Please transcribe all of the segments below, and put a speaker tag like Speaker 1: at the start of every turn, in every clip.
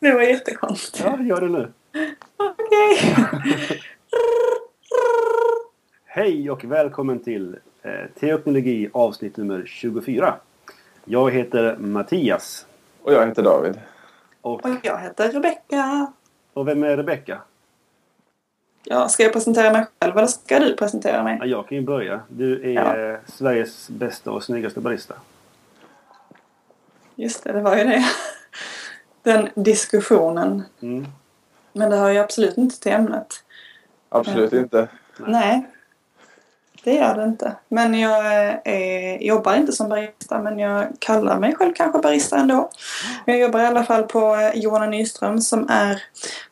Speaker 1: Det var jättekonstigt.
Speaker 2: Ja, gör det nu.
Speaker 1: Okej.
Speaker 2: Hej och välkommen till eh, Teoknologi avsnitt nummer 24. Jag heter Mattias.
Speaker 3: Och jag heter David.
Speaker 2: Och,
Speaker 1: Och jag heter Rebecka.
Speaker 2: och vem är Rebecka?
Speaker 1: Ja, ska jag presentera mig själv eller ska du presentera mig?
Speaker 2: Ja, jag kan ju börja. Du är
Speaker 1: Ja.
Speaker 2: Sveriges bästa och snyggaste barista.
Speaker 1: Just det, det var ju det. Den diskussionen.
Speaker 2: Mm.
Speaker 1: Men det hör ju absolut inte till ämnet.
Speaker 3: Absolut inte.
Speaker 1: Nej. Det gör det inte. Men jag är, jobbar inte som barista men jag kallar mig själv kanske barista ändå. Jag jobbar i alla fall på eh, Johanna Nyström som är,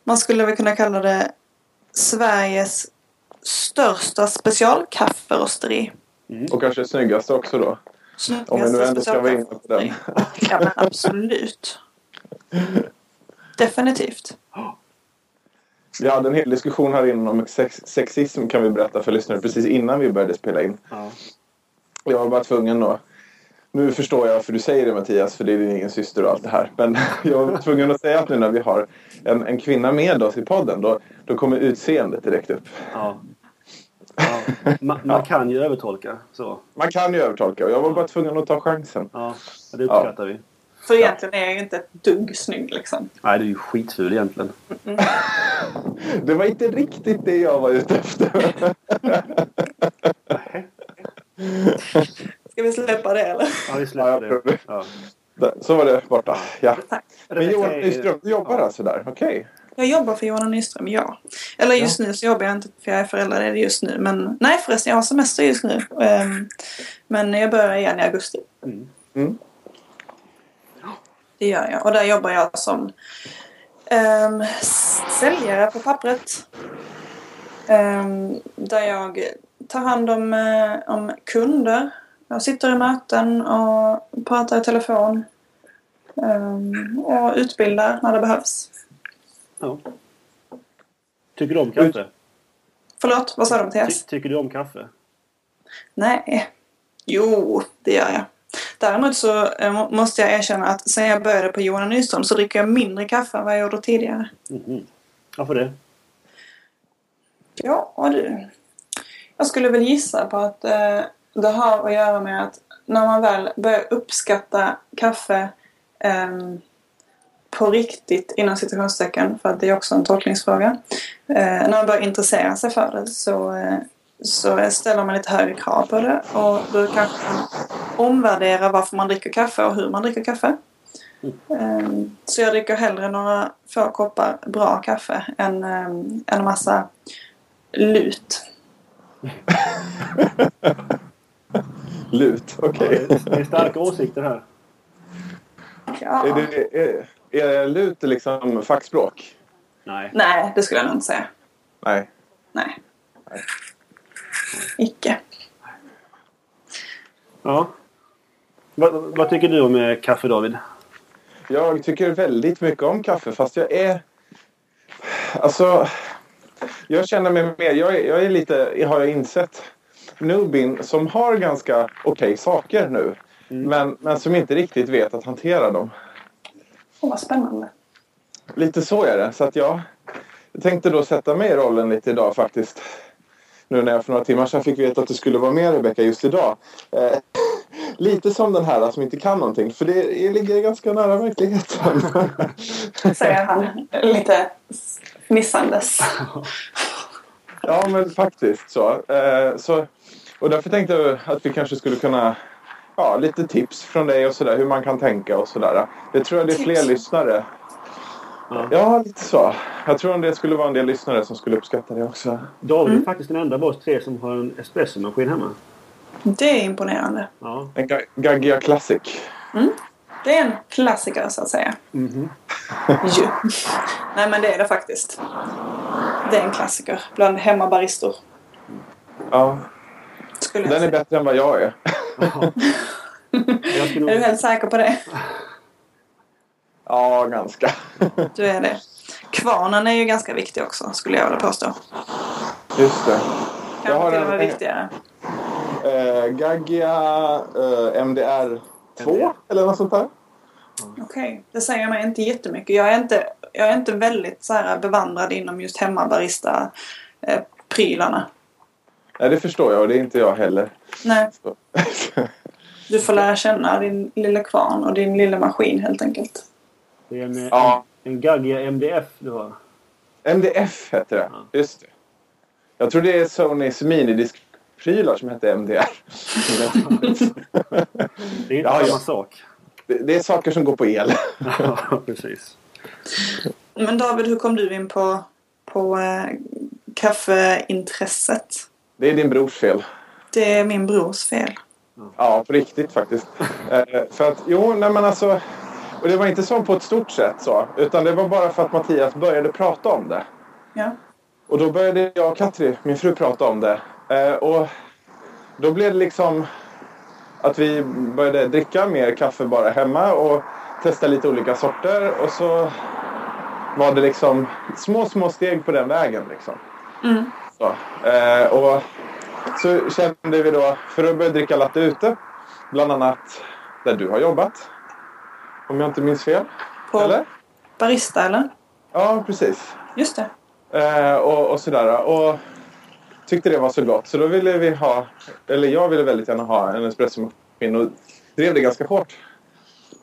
Speaker 1: man skulle väl kunna kalla det Sveriges största specialkafferosteri.
Speaker 2: Mm.
Speaker 3: Och kanske snyggaste också då. Om vi nu ändå ska vara inne på den.
Speaker 1: Ja men absolut. Definitivt.
Speaker 3: Vi hade en hel diskussion här inne om sex sexism kan vi berätta för lyssnare precis innan vi började spela in.
Speaker 2: Ja.
Speaker 3: Jag var bara tvungen då. Nu förstår jag för du säger det Mattias för det är din egen syster och allt det här. Men jag var tvungen att säga att nu när vi har en, en kvinna med oss i podden då, då kommer utseendet direkt upp.
Speaker 2: Ja. Ja. Man, man kan ju övertolka så.
Speaker 3: Man kan ju övertolka och jag var bara tvungen att ta chansen.
Speaker 2: Ja, det uppskattar vi.
Speaker 1: För egentligen är jag ju inte ett dugg snygg liksom.
Speaker 2: Nej, du är ju skitful egentligen.
Speaker 3: Det var inte riktigt det jag var ute efter.
Speaker 1: Ska vi släppa det eller?
Speaker 2: Ja, vi
Speaker 3: Ja,
Speaker 2: släpper
Speaker 3: jag
Speaker 2: det. Ja.
Speaker 3: Så var det borta. Ja.
Speaker 1: Tack.
Speaker 3: Men Johan Nyström, du jobbar alltså där? Okej.
Speaker 1: Jag jobbar för Johanna Nyström, ja. Eller just nu så jobbar jag inte för jag är föräldraledig just nu. Men nej förresten, jag har semester just nu. Ehm, Men jag börjar igen i augusti.
Speaker 2: Mm.
Speaker 3: Mm.
Speaker 1: Det gör jag. Och där jobbar jag som um, säljare på pappret. Ehm, där jag tar hand om, eh, om kunder. Jag sitter i möten och pratar i telefon. Ehm, och utbildar när det behövs.
Speaker 2: Ja. Tycker du om kaffe?
Speaker 1: Förlåt, vad sa du
Speaker 2: Ty,
Speaker 1: Mattias?
Speaker 2: tycker du om kaffe?
Speaker 1: Nej. Jo, det gör jag. Däremot så eh, må- måste jag erkänna att sen jag började på Johan Nyström så dricker jag mindre kaffe än vad jag gjorde tidigare.
Speaker 2: Mhm. Varför det?
Speaker 1: Ja, och du. Jag skulle väl gissa på att eh, det har att göra med att när man väl börjar uppskatta kaffe ehm, på riktigt inom citationstecken, för att det är också en tolkningsfråga. Eh, när man börjar intressera sig för det så, eh, så ställer man lite högre krav på det och då kanske man omvärderar varför man dricker kaffe och hur man dricker kaffe. Ehm, så jag dricker hellre några få koppar bra kaffe än um, en massa lut.
Speaker 3: Lut,
Speaker 2: Ja,
Speaker 3: okej.
Speaker 2: det, är, det är starka åsikter här.
Speaker 1: Ja.
Speaker 3: Är, det, är, är lut liksom fackspråk?
Speaker 2: Nej.
Speaker 1: Nej, det skulle jag nog inte säga.
Speaker 3: Nej.
Speaker 1: Nej. Icke.
Speaker 2: Ja. Vad, vad tycker du om eh, kaffe David?
Speaker 3: Jag tycker väldigt mycket om kaffe fast jag är... Alltså... Jag känner mig mer... Jag är, jag är lite, har jag insett, newbien som har ganska okej saker nu. Men, men som inte riktigt vet att hantera dem.
Speaker 1: Åh, vad spännande.
Speaker 3: Lite så är det. Så att jag, jag tänkte då sätta mig i rollen lite idag faktiskt. Nu när jag för några timmar sedan fick veta att du skulle vara med Rebecka just idag. Eh, lite som den här som inte kan någonting. För det ligger ganska nära verkligheten.
Speaker 1: Säger han lite fnissandes.
Speaker 3: ja men faktiskt så. Eh, så. Och därför tänkte jag att vi kanske skulle kunna Ja, lite tips från dig och sådär hur man kan tänka och sådär. Det tror jag det är fler
Speaker 1: Tips?
Speaker 3: lyssnare.
Speaker 2: Ja.
Speaker 3: Ja, lite så. Jag tror att det skulle vara en del lyssnare som skulle uppskatta det också.
Speaker 2: David är faktiskt den enda av oss tre som har en espressomaskin hemma.
Speaker 1: Det är imponerande.
Speaker 2: Ja.
Speaker 3: En Ga- Gaggia Classic.
Speaker 1: Det är en klassiker så att säga.
Speaker 2: Mhm.
Speaker 1: Ju. Nej men det är det faktiskt. Det är en klassiker bland hemmabaristor.
Speaker 3: Ja,
Speaker 1: Skulle
Speaker 3: den är bättre än vad jag är.
Speaker 2: Skulle
Speaker 1: Är du
Speaker 2: nog...
Speaker 1: helt säker på det?
Speaker 3: Ja, ganska.
Speaker 1: Du är det. Kvarnen är ju ganska viktig också skulle jag vilja påstå.
Speaker 3: Just det. Jag har
Speaker 1: Kanske till och med
Speaker 3: en-
Speaker 1: viktigare.
Speaker 3: Eh, Gaggia eh, MDR 2
Speaker 2: MDR.
Speaker 3: eller något sånt där.
Speaker 1: Okej, det säger mig inte jättemycket. Jag är inte, jag är inte väldigt så här bevandrad inom just hemmabarista-prylarna.
Speaker 3: Nej, det förstår jag och det är inte jag heller.
Speaker 1: Nej,
Speaker 3: Så.
Speaker 1: du får lära känna din lilla kvarn och din lilla maskin helt enkelt.
Speaker 2: Det är en,
Speaker 3: Ja.
Speaker 2: en, en Gaggia MDF du har.
Speaker 3: MDF heter det.
Speaker 2: Ja.
Speaker 3: Just det. Jag tror det är Sonys minidiskprylar som heter MDR.
Speaker 2: Det är inte
Speaker 3: Ja,
Speaker 2: samma
Speaker 3: ja.
Speaker 2: sak.
Speaker 3: Det, det är saker som går på el.
Speaker 2: Ja, precis.
Speaker 1: Men David, hur kom du in på, på eh, kaffeintresset?
Speaker 3: Det är din brors fel.
Speaker 1: Det är min brors fel.
Speaker 3: Ja, på riktigt faktiskt. Eh, för att, jo, nej men alltså. Och det var inte så på ett stort sätt så. Utan det var bara för att Mattias började prata om det.
Speaker 1: Ja.
Speaker 3: Och då började jag och Katri, min fru, prata om det. Eh, och då blev det liksom att vi började dricka mer kaffe bara hemma och testa lite olika sorter. Och så var det liksom små, små steg på den vägen. Liksom.
Speaker 1: Mm.
Speaker 3: Så, eh, och så kände vi då, för att börja dricka latte ute, bland annat där du har jobbat. Om jag inte minns fel.
Speaker 1: På
Speaker 3: Eller?
Speaker 1: barista eller?
Speaker 3: Ja, precis.
Speaker 1: Just det.
Speaker 3: Eh, och, och sådär. Och tyckte det var så gott. Så då ville vi ha, eller jag ville väldigt gärna ha en espressomaskin och drev det ganska hårt.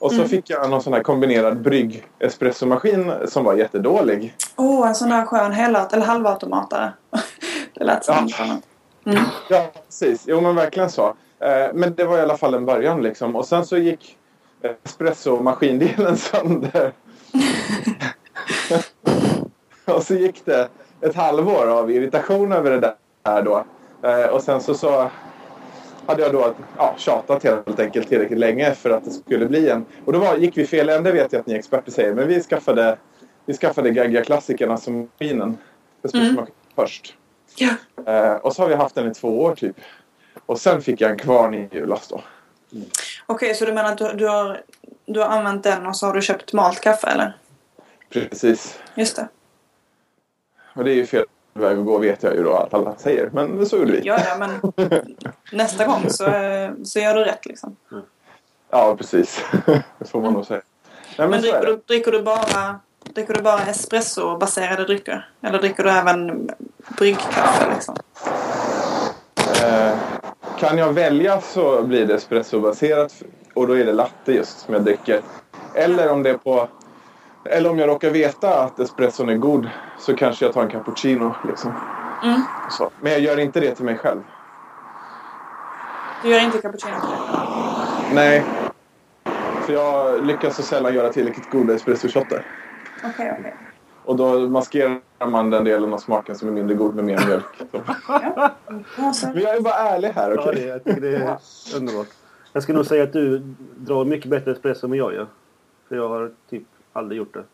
Speaker 3: Och så
Speaker 1: Mm.
Speaker 3: fick jag någon sån här kombinerad brygg espressomaskin som var jättedålig.
Speaker 1: Åh, en sån där skön hela, eller halvautomatare. det lät som
Speaker 3: Ja.
Speaker 1: Mm.
Speaker 3: Ja, precis. Jo, men verkligen så. Eh, men det var i alla fall en början liksom. Och sen så gick espressomaskindelen sönder. och så gick det ett halvår av irritation över det där då. Eh, och sen så, så hade jag då ja, tjatat helt enkelt tillräckligt länge för att det skulle bli en. Och då var, gick vi fel ände vet jag att ni experter säger. Men vi skaffade, vi skaffade Gaggia-klassikerna som maskinen. Espressomaskinen först.
Speaker 1: Ja.
Speaker 3: Eh, och så har vi haft den i två år typ. Och sen fick jag en kvarn i julas då.
Speaker 1: Okej, så du menar att du, du, har, du har använt den och så har du köpt malt kaffe eller?
Speaker 3: Precis.
Speaker 1: Just det.
Speaker 3: Och det är ju fel väg att gå vet jag ju då att alla säger. Men så gjorde vi.
Speaker 1: Ja, ja, men nästa gång så, så gör du rätt liksom.
Speaker 3: Ja, precis. det får man nog säga. Nej,
Speaker 1: Men
Speaker 3: men
Speaker 1: dricker du, dricker du bara Dricker du bara espresso-baserade drycker? Eller dricker du även bryggkaffe liksom?
Speaker 3: Eh, kan jag välja så blir det espressobaserat och då är det latte just som jag dricker. Eller om det är på... Eller om jag råkar veta att espresson är god så kanske jag tar en cappuccino. Liksom.
Speaker 1: Mm.
Speaker 3: Så. Men jag gör inte det till mig själv.
Speaker 1: Du gör inte cappuccino till det?
Speaker 3: Nej. För jag lyckas så sällan göra tillräckligt goda espressoshotter.
Speaker 1: Okej, okej.
Speaker 3: Och då maskerar man den delen av smaken som är mindre god med mer mjölk.
Speaker 1: Ja.
Speaker 3: Men jag är bara ärlig här,
Speaker 2: Ja,
Speaker 3: okej?
Speaker 2: det, jag tycker det är underbart. Jag skulle nog säga att du drar mycket bättre espresso än vad jag gör. För jag har typ aldrig gjort det.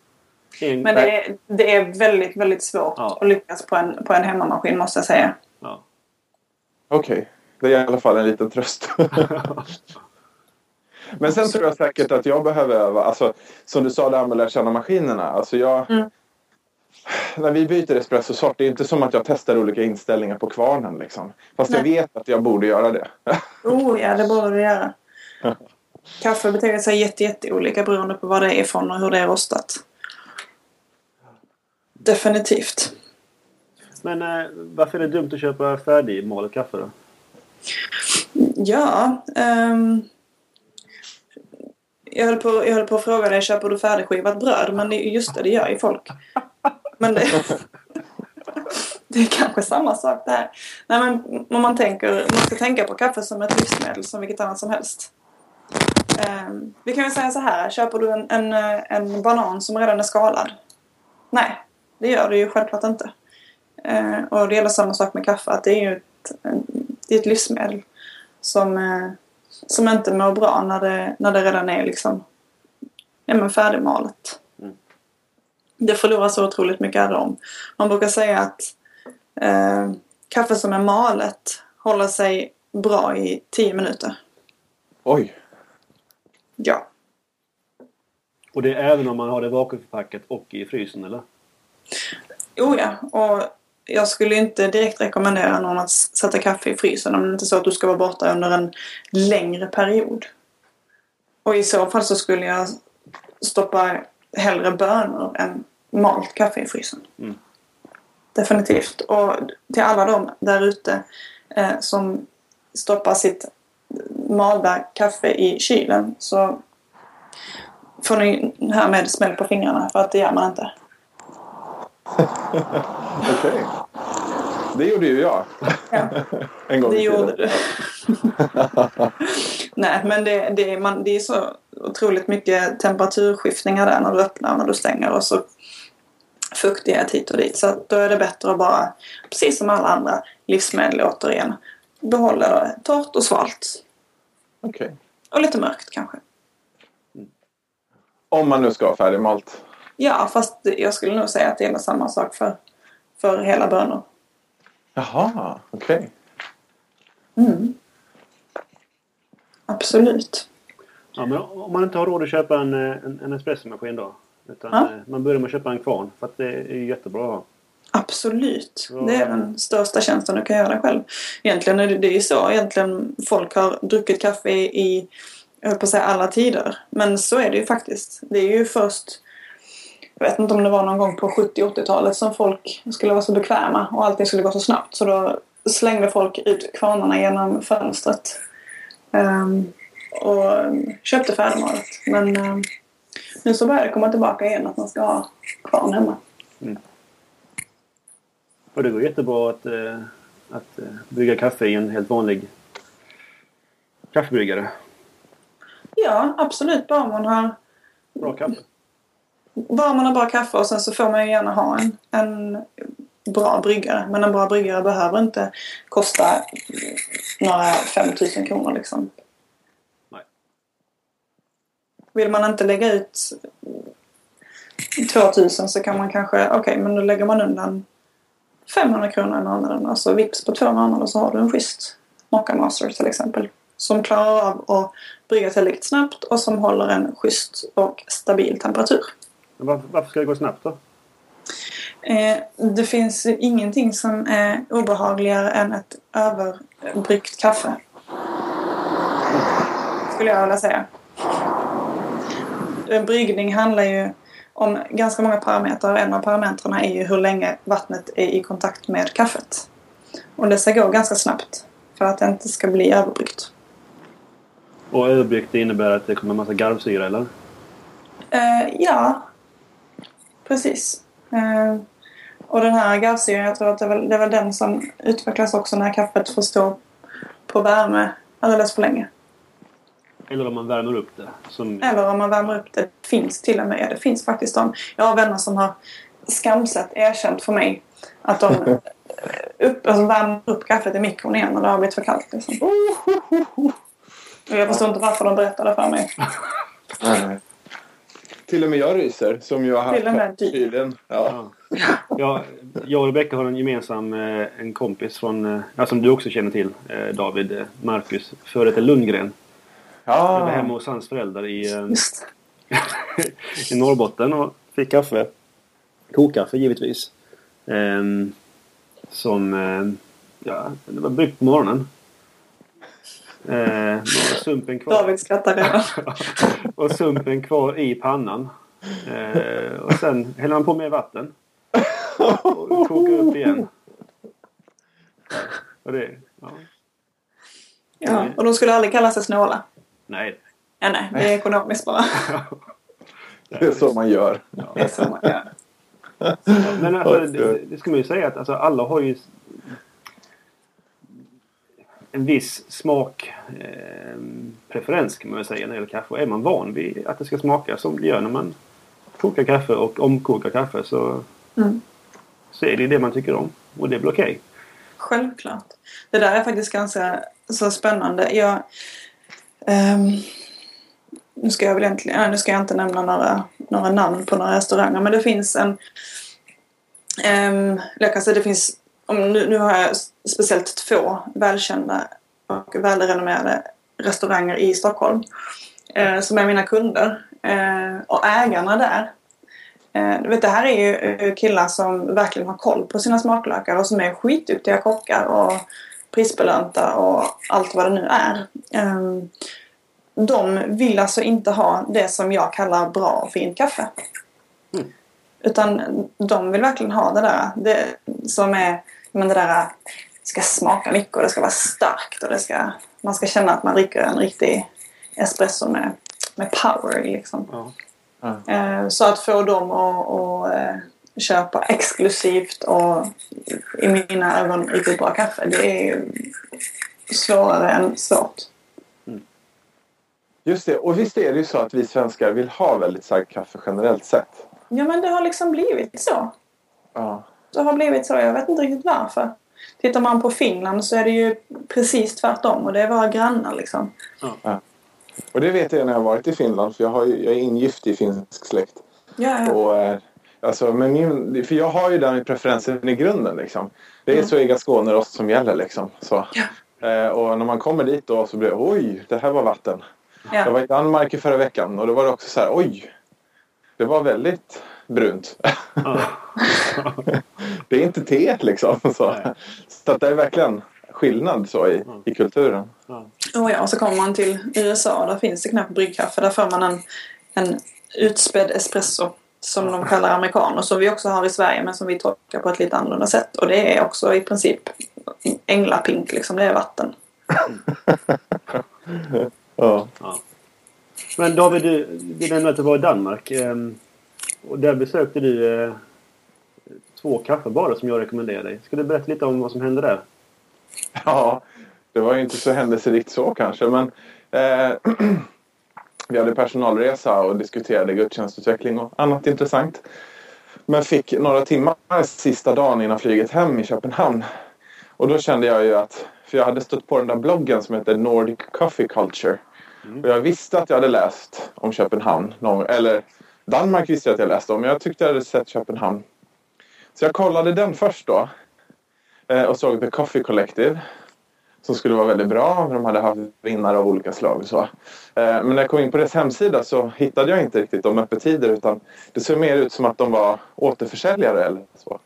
Speaker 2: En,
Speaker 1: Men det är, det är väldigt, väldigt svårt
Speaker 2: Ja.
Speaker 1: att lyckas på en, på en hemmamaskin måste jag säga.
Speaker 2: Ja.
Speaker 3: Okej, det är i alla fall en liten tröst. Men sen tror jag säkert att jag behöver öva. Alltså, som du sa, det här med att lära känna maskinerna. Alltså jag,
Speaker 1: Mm.
Speaker 3: När vi byter espressosort, det är inte som att jag testar olika inställningar på kvarnen. Liksom. Fast jag
Speaker 1: Nej.
Speaker 3: vet att jag borde göra det.
Speaker 1: Oh ja, det borde du göra. Kaffe beter sig jätte, jätte olika beroende på vad det är ifrån och hur det är rostat. Definitivt.
Speaker 2: Men eh, varför är det dumt att köpa färdigmalet kaffe då?
Speaker 1: Ja. ehm, jag, höll på, jag höll på att fråga dig, köper du färdigskivat bröd? Men det, just det, det gör ju folk. Men det, det är kanske samma sak där. Nej men om man tänker, man ska tänka på kaffe som ett livsmedel som vilket annat som helst. Ehm, vi kan väl säga så här, köper du en, en, en banan som redan är skalad? Nej, det gör du ju självklart inte. Eh, och det gäller samma sak med kaffe, att det är ju ett, en, det är ett livsmedel som, eh, som inte mår bra när det, när det redan är liksom ja, men färdigmalet.
Speaker 2: Mm.
Speaker 1: Det förlorar så otroligt mycket arom. Man brukar säga att eh, kaffe som är malet håller sig bra i 10 minuter.
Speaker 3: Oj,
Speaker 1: Ja.
Speaker 2: Och det är även om man har det vakuumförpackat och i frysen eller?
Speaker 1: Jo ja, och jag skulle inte direkt rekommendera någon att sätta kaffe i frysen om det inte är så att du ska vara borta under en längre period. Och i så fall så skulle jag stoppar hellre bönor än malt kaffe i frysen.
Speaker 2: Mm.
Speaker 1: Definitivt. Och till alla de där ute eh, som stoppar sitt malda kaffe i kylen så får ni härmed smäll på fingrarna för att det gör man inte.
Speaker 3: Okej. Det gjorde ju jag.
Speaker 1: Ja.
Speaker 3: en gång
Speaker 1: Det
Speaker 3: i tiden.
Speaker 1: gjorde du. Nej, men det, det, är, man, det är så otroligt mycket temperaturskiftningar där när du öppnar och när du stänger och så fuktighet hit och dit. Så då är det bättre att bara, precis som alla andra livsmedel återigen, behålla det torrt och svalt.
Speaker 3: Okej.
Speaker 1: Och lite mörkt kanske.
Speaker 3: Om man nu ska ha färdigmalt.
Speaker 1: Ja, fast jag skulle nog säga att det är samma sak för, för hela bönor.
Speaker 3: Jaha, okej.
Speaker 1: Mm. Absolut.
Speaker 2: Ja, men om man inte har råd att köpa en, eh, en, en espressomaskin då. Utan
Speaker 1: Ja.
Speaker 2: eh, man börjar med att köpa en kvarn. För att det är jättebra att ha.
Speaker 1: Absolut.
Speaker 2: Ja.
Speaker 1: Det är den största tjänsten du kan göra själv. Egentligen är det, det är ju så egentligen folk har druckit kaffe i, jag höll på att säga alla tider. Men så är det ju faktiskt. Det är ju först, jag vet inte om det var någon gång på 70-80-talet som folk skulle vara så bekväma och allting skulle gå så snabbt. Så då slängde folk ut kvarnarna genom fönstret. Ehm, och köpte färdigmalet. Men ehm, nu så börjar det komma tillbaka igen att man ska ha kvarn hemma.
Speaker 2: Och det går jättebra att, eh, att eh, brygga kaffe i en helt vanlig kaffebryggare.
Speaker 1: Ja, absolut. Bara man har,
Speaker 2: Bra kaffe.
Speaker 1: bara man har bra kaffe och sen så får man ju gärna ha en, en bra bryggare. Men en bra bryggare behöver inte kosta några 5000 kronor liksom.
Speaker 2: Nej.
Speaker 1: Vill man inte lägga ut 2000 så kan man kanske, okej men då lägger man undan 500 kronor i månaden och så vips på två månader så har du en schysst Mocca Master till exempel. Som klarar av att brygga tillräckligt snabbt och som håller en schysst och stabil temperatur.
Speaker 2: Varför, varför ska det gå snabbt då?
Speaker 1: Eh, det finns ingenting som är obehagligare än ett överbryggt kaffe. Skulle jag vilja säga. En bryggning handlar ju om ganska många parametrar. En av parametrarna är ju hur länge vattnet är i kontakt med kaffet. Och det ska gå ganska snabbt för att det inte ska bli överbryggt.
Speaker 2: Och överbryggt innebär att det kommer en massa garvsyra eller?
Speaker 1: Eh, ja, precis. Eh, och den här garvsyran, jag tror att det är, väl, det är väl den som utvecklas också när kaffet får stå på värme alldeles för länge.
Speaker 2: Eller om man värmer upp det. Som,
Speaker 1: Eller om man värmer upp det. Det finns till och med. Det finns faktiskt de. Jag har vänner som har skamset erkänt för mig att de eh, upp, alltså värmer upp kaffet i mikron igen när det har blivit för kallt. Liksom. Och jag förstår inte varför de berättar det för mig.
Speaker 3: Nej. Till och med jag ryser som ju har haft
Speaker 1: Till och med du.
Speaker 3: kylen. Ja.
Speaker 2: ja. Ja, jag och Rebecka har en gemensam eh, en kompis från, eh, ja, som du också känner till, David Marcus, före detta Lundgren. Jag var hemma hos hans föräldrar i, eh,
Speaker 1: Just.
Speaker 2: i Norrbotten och fick kaffe. Kokkaffe givetvis. Ehm, som, eh, ja, det var bryggt på morgonen. Eh, sumpen kvar.
Speaker 1: David skrattar redan.
Speaker 2: och sumpen kvar i pannan. Eh, och sen häller man på mer vatten. Och kokar upp igen. Och det, ja.
Speaker 1: Ja, och de skulle aldrig kalla sig snåla.
Speaker 2: Nej.
Speaker 1: Ja, nej, det är ekonomiskt bara.
Speaker 3: Det är så man gör.
Speaker 1: Det är så man gör.
Speaker 2: Men alltså, det, det ska man ju säga att alltså, alla har ju en viss smak eh, preferens kan man väl säga när det gäller kaffe. Och är man van vid att det ska smaka som det gör när man kokar kaffe och omkokar kaffe så,
Speaker 1: Mm.
Speaker 2: så är det det man tycker om. Och det är väl okej.
Speaker 1: Självklart. Det där är faktiskt ganska så spännande. Jag, Um, nu ska jag väl egentligen, nu ska jag inte nämna några, några namn på några restauranger men det finns en um, jag kan säga det finns om, nu, nu har jag speciellt två välkända och välrenommerade restauranger i Stockholm eh, som är mina kunder. Eh, och ägarna där Eh, du vet, det här är ju eh, killar som verkligen har koll på sina smaklökar och som är skitduktiga kockar och prisbelönta och allt vad det nu är. Eh, de vill alltså inte ha det som jag kallar bra och fint kaffe.
Speaker 2: Mm.
Speaker 1: Utan de vill verkligen ha det där det som är men det där ska smaka mycket och det ska vara starkt och det ska, man ska känna att man dricker en riktig espresso med, med power liksom.
Speaker 2: Ja.
Speaker 1: Eh, Så att få dem att, att eh, köpa exklusivt och i mina ögon riktigt bra kaffe det är ju svårare än svårt.
Speaker 3: Just det. Och visst är det ju så att vi svenskar vill ha väldigt starkt kaffe generellt sett.
Speaker 1: Ja men det har liksom blivit så.
Speaker 3: Ja.
Speaker 1: Det har blivit så. Jag vet inte riktigt varför. Tittar man på Finland så är det ju precis tvärtom och det är våra grannar liksom.
Speaker 3: Och det vet jag när jag har varit i Finland för jag, har jag är ingift i finsk släkt.
Speaker 1: Ja, ja.
Speaker 3: Och, eh, alltså, men min, för jag har ju den preferensen i grunden. Liksom. Det är så Ega Skånerost som gäller. Liksom. Så. Eh, och när man kommer dit då så blir det oj, det här var vatten. Jag
Speaker 1: ja.
Speaker 3: var i Danmark i förra veckan och då var det också så här oj. Det var väldigt brunt.
Speaker 2: Ja.
Speaker 3: det är inte te liksom. Så,
Speaker 2: Nej.
Speaker 3: så att det är verkligen skillnad så i, i kulturen.
Speaker 2: Ja.
Speaker 1: Oh ja, och så kommer man till USA. Där finns det knappt bryggkaffe. Där får man en, en utspädd espresso. Som de kallar americano. Som vi också har i Sverige men som vi tolkar på ett lite annorlunda sätt. Och det är också i princip änglapink liksom. Det är vatten.
Speaker 3: Ja.
Speaker 2: Ja. Men David, du, du nämnde att du var i Danmark. ehm, Och där besökte du eh, två kaffebarer som jag rekommenderar dig. Ska du berätta lite om vad som hände där?
Speaker 3: Ja, det var ju inte så händelserikt så kanske. Men eh, vi hade personalresa och diskuterade gudstjänstutveckling och annat intressant. Men fick några timmar sista dagen innan flyget hem i Köpenhamn. Och då kände jag ju att, för jag hade stött på den där bloggen som heter Nordic Coffee Culture. Och jag visste att jag hade läst om Köpenhamn. någon- Eller Danmark visste jag att jag läste om, men jag tyckte jag hade sett Köpenhamn. Så jag kollade den först då. Eh, Och såg The Coffee Collective. Som skulle vara väldigt bra. De hade haft vinnare av olika slag och så. Eh, Men när jag kom in på deras hemsida så hittade jag inte riktigt de öppettider. Utan det såg mer ut som att de var återförsäljare eller så.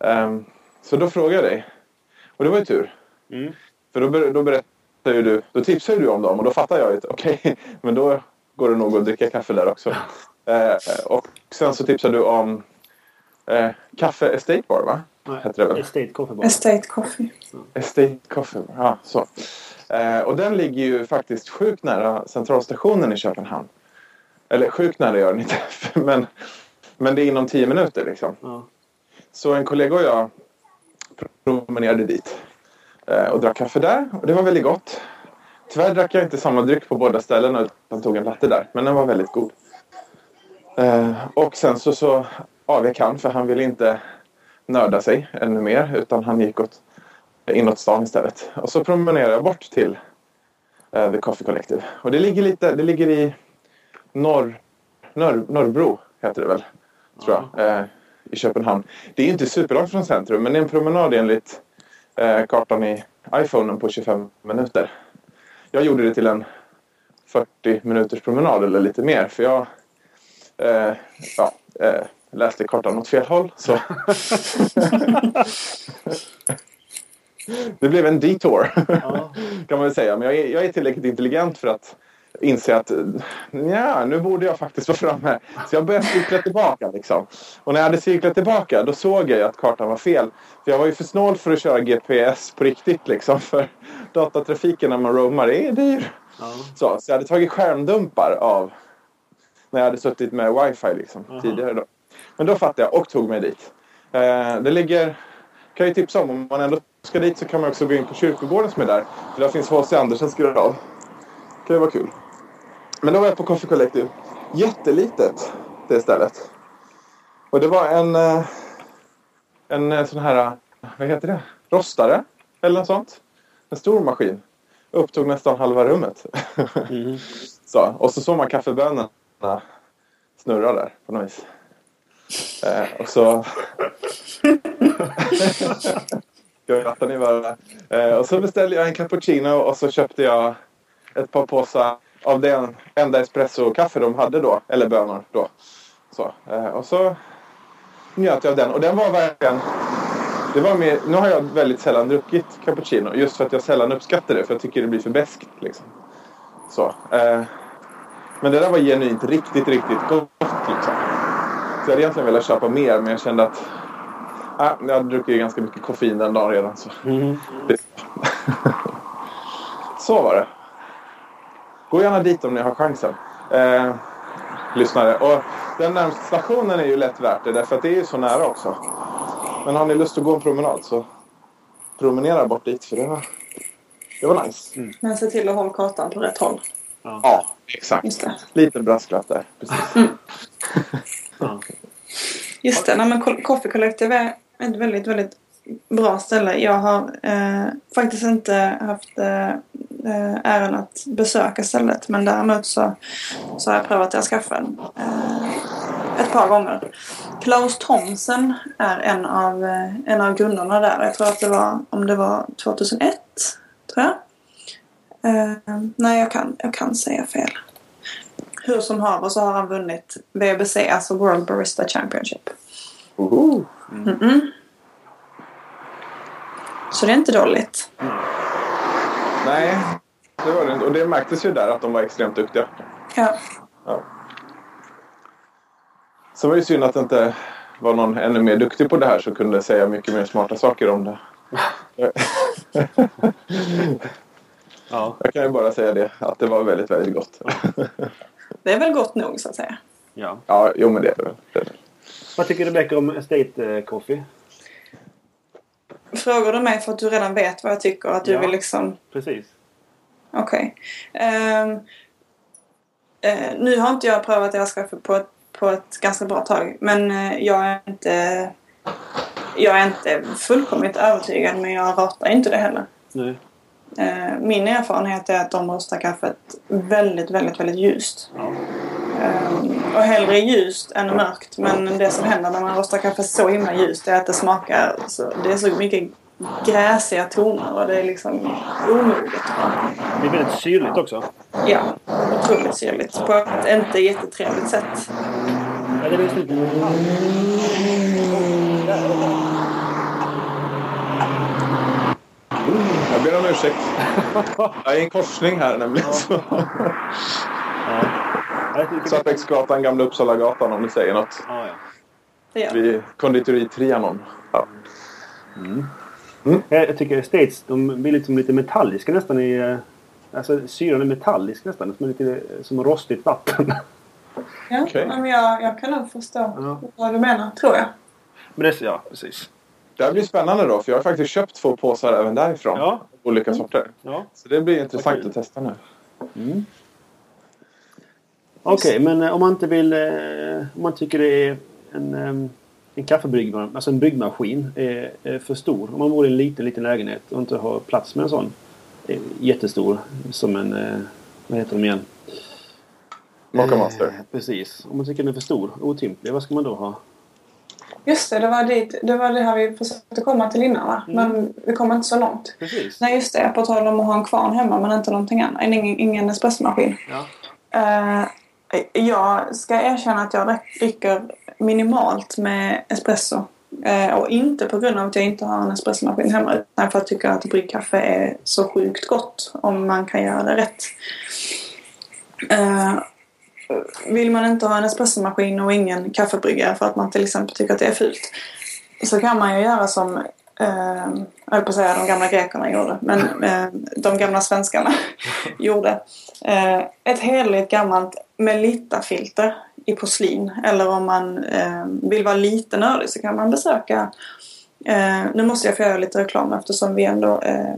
Speaker 3: Ehm, Så då frågade jag dig. Och det var ju tur.
Speaker 2: Mm.
Speaker 3: För då, då berättade du, då tipsade du om dem och då fattar jag att okej, men då går det nog att dricka kaffe där också. Eh, och sen så tipsade du om eh, Kaffe Estate Bar va?
Speaker 2: Nej,
Speaker 3: Heter det väl?
Speaker 2: Estate Coffee Bar.
Speaker 1: Estate coffee.
Speaker 3: Estate Coffee Bar, ja så. Eh, och den ligger ju faktiskt sjukt nära centralstationen i Köpenhamn. Eller sjukt nära gör den inte, men, men det är inom tio minuter liksom.
Speaker 2: Ja.
Speaker 3: Så en kollega och jag promenerade dit eh, och drack kaffe där och det var väldigt gott. Tyvärr drack jag inte samma dryck på båda ställena utan tog en latte där, men den var väldigt god. Eh, och sen så, så avvek han för han ville inte nörda sig ännu mer utan han gick åt, inåt stan istället. Och så promenerade jag bort till eh, The Coffee Collective. Och det ligger lite, det ligger i norr, norr, Norrbro heter det väl, tror jag. Eh, i Köpenhamn. Det är inte superlångt från centrum men det är en promenad enligt eh, kartan i iPhonen på 25 minuter. Jag gjorde det till en 40 minuters promenad eller lite mer för jag eh, ja, eh, läste kartan åt fel håll. Så. det blev en detour
Speaker 2: Ja.
Speaker 3: kan man väl säga. Men jag är, jag är tillräckligt intelligent för att inse att ja, nu borde jag faktiskt vara framme. Så jag började cykla tillbaka. Liksom. Och när jag hade cyklat tillbaka då såg jag att kartan var fel. För jag var ju för snål för att köra GPS på riktigt. Liksom, för datatrafiken när man roamar är dyr.
Speaker 2: Ja.
Speaker 3: Så, så jag hade tagit skärmdumpar av när jag hade suttit med wifi liksom,
Speaker 2: Aha.
Speaker 3: tidigare. Då. Men då fattade jag och tog mig dit. Eh, det ligger, kan jag ju tipsa om, om man ändå ska dit så kan man också gå in på kyrkogården som är där. För där finns H.C. Andersens grav. Det kan ju vara kul. Men då var jag på Coffee Collective. Jättelitet det stället. Och det var en, eh, en eh, sån här, vad heter det? Rostare eller något sånt. En stor maskin. Upptog nästan halva rummet.
Speaker 2: Mm.
Speaker 3: Så, och så såg man kaffebönorna snurra där på något vis. Eh, och så... Skrattar ni bara? Eh, och så beställde jag en cappuccino och så köpte jag ett par påsar av den enda espresso-kaffe de hade då. Eller bönor då. Så, eh, och så njöt jag av den. Och den var verkligen... Det var mer, nu har jag väldigt sällan druckit cappuccino. Just för att jag sällan uppskattar det. För jag tycker det blir för beskt liksom. Så. Eh, men det där var genuint riktigt, riktigt gott. Liksom. Så jag hade egentligen velat köpa mer men jag kände att äh, jag hade druckit ganska mycket koffein den dagen redan. Så, det... så var det. Gå gärna dit om ni har chansen. Eh, lyssnare. Och den närmaste stationen är ju lätt värt det därför att det är ju så nära också. Men har ni lust att gå en promenad så promenera bort dit för det var, det var nice.
Speaker 1: Men se till att hålla kartan på rätt håll.
Speaker 3: Ja, exakt.
Speaker 1: Just det.
Speaker 3: Liten brasklapp där. Precis.
Speaker 2: Ja.
Speaker 1: Just det. Men Coffee Collective är ett väldigt, väldigt bra ställe. Jag har eh, faktiskt inte haft eh, eh äran att besöka stället. Men däremot så, så har jag prövat deras kaffe eh, ett par gånger. Klaus Thomsen är en av, eh, en av grundarna där. Jag tror att det var, om det var 2001, tror jag. Eh, nej, jag kan, jag kan säga fel. Hur som haver så har han vunnit WBC, alltså World Barista Championship.
Speaker 3: Oho.
Speaker 1: Mm-mm. Så det är inte dåligt.
Speaker 3: Nej, det var det inte. Och det märktes ju där att de var extremt duktiga.
Speaker 1: Ja.
Speaker 3: Ja. Så var det ju synd att det inte var någon ännu mer duktig på det här som kunde säga mycket mer smarta saker om det.
Speaker 2: Ja.
Speaker 3: Jag kan ju bara säga det, att det var väldigt, väldigt gott.
Speaker 1: Det är väl gott nog så att säga.
Speaker 2: ja.
Speaker 3: Ja, jo men det är det väl.
Speaker 2: Vad tycker Rebecca om Estate eh, Coffee?
Speaker 1: Frågar du mig för att du redan vet vad jag tycker? Att du
Speaker 2: Ja.
Speaker 1: vill liksom...
Speaker 2: Precis.
Speaker 1: Okej. Ehm, eh, nu har inte jag prövat deras kaffe på ett, på ett ganska bra tag. Men eh, jag är inte... Jag är inte fullkomligt övertygad men jag ratar inte det heller.
Speaker 2: Nu.
Speaker 1: Eh, min erfarenhet är att de rostar kaffet väldigt, väldigt, väldigt ljust. Ehm, och hellre ljust än mörkt. Men det som händer när man rostar kaffe så himla ljust är att det smakar så, Det är så mycket gräsiga toner och det är liksom omoget.
Speaker 2: Det är väldigt syrligt också.
Speaker 1: Ja, otroligt syrligt. På ett inte jättetrevligt sätt.
Speaker 2: Ja, det är väldigt
Speaker 3: Jag ber om ursäkt. Jag är i en korsning här nämligen. Så.
Speaker 2: Ja.
Speaker 3: Svartbäcksgatan, Gamla Uppsalagatan om ni säger något.
Speaker 2: Ja, ja.
Speaker 1: Det gör det.
Speaker 3: Vid konditori Trianon. Ja.
Speaker 2: Jag, jag tycker Estates de blir liksom lite metalliska nästan i... eh, Alltså syran är metallisk nästan. Som, lite, som rostigt vatten.
Speaker 1: Ja, men jag, jag kan nog förstå
Speaker 2: Ja.
Speaker 1: vad du menar, tror jag.
Speaker 2: Men det, ja, precis.
Speaker 3: Det här blir spännande då för jag har faktiskt köpt två påsar även därifrån.
Speaker 2: Ja.
Speaker 3: Olika sorter.
Speaker 2: Ja.
Speaker 3: Så det blir intressant
Speaker 2: Okej.
Speaker 3: att testa nu.
Speaker 2: Okej, men eh, om man inte vill... eh, Om man tycker det är en, eh, en kaffebryggmaskin, alltså en bryggmaskin, är, är för stor. Om man bor i en liten, liten lägenhet och inte har plats med en sån. eh, Jättestor. Som en... Vad heter de igen?
Speaker 3: Mocha Master.
Speaker 2: Eh, Precis. Om man tycker den är för stor, otymplig, vad ska man då ha?
Speaker 1: Just det, det var, dit, det var det här vi försökte komma till innan va? Men vi kom inte så långt.
Speaker 2: Precis.
Speaker 1: Nej just det, på tal om att ha en kvarn hemma men inte någonting annat. Ingen, ingen espressomaskin.
Speaker 2: Ja.
Speaker 1: Eh, jag ska erkänna att jag dricker minimalt med espresso. Eh, och inte på grund av att jag inte har en espressomaskin hemma utan för att jag tycker att bryggkaffe är så sjukt gott om man kan göra det rätt. Eh, vill man inte ha en espressomaskin och ingen kaffebryggare för att man till exempel tycker att det är fult så kan man ju göra som eh, jag höll på att säga de gamla grekerna gjorde, men eh, de gamla svenskarna gjorde. Eh, ett heligt gammalt Melitta-filter i porslin. Eller om man eh, vill vara lite nördig så kan man besöka eh, nu måste jag få göra lite reklam eftersom vi ändå eh,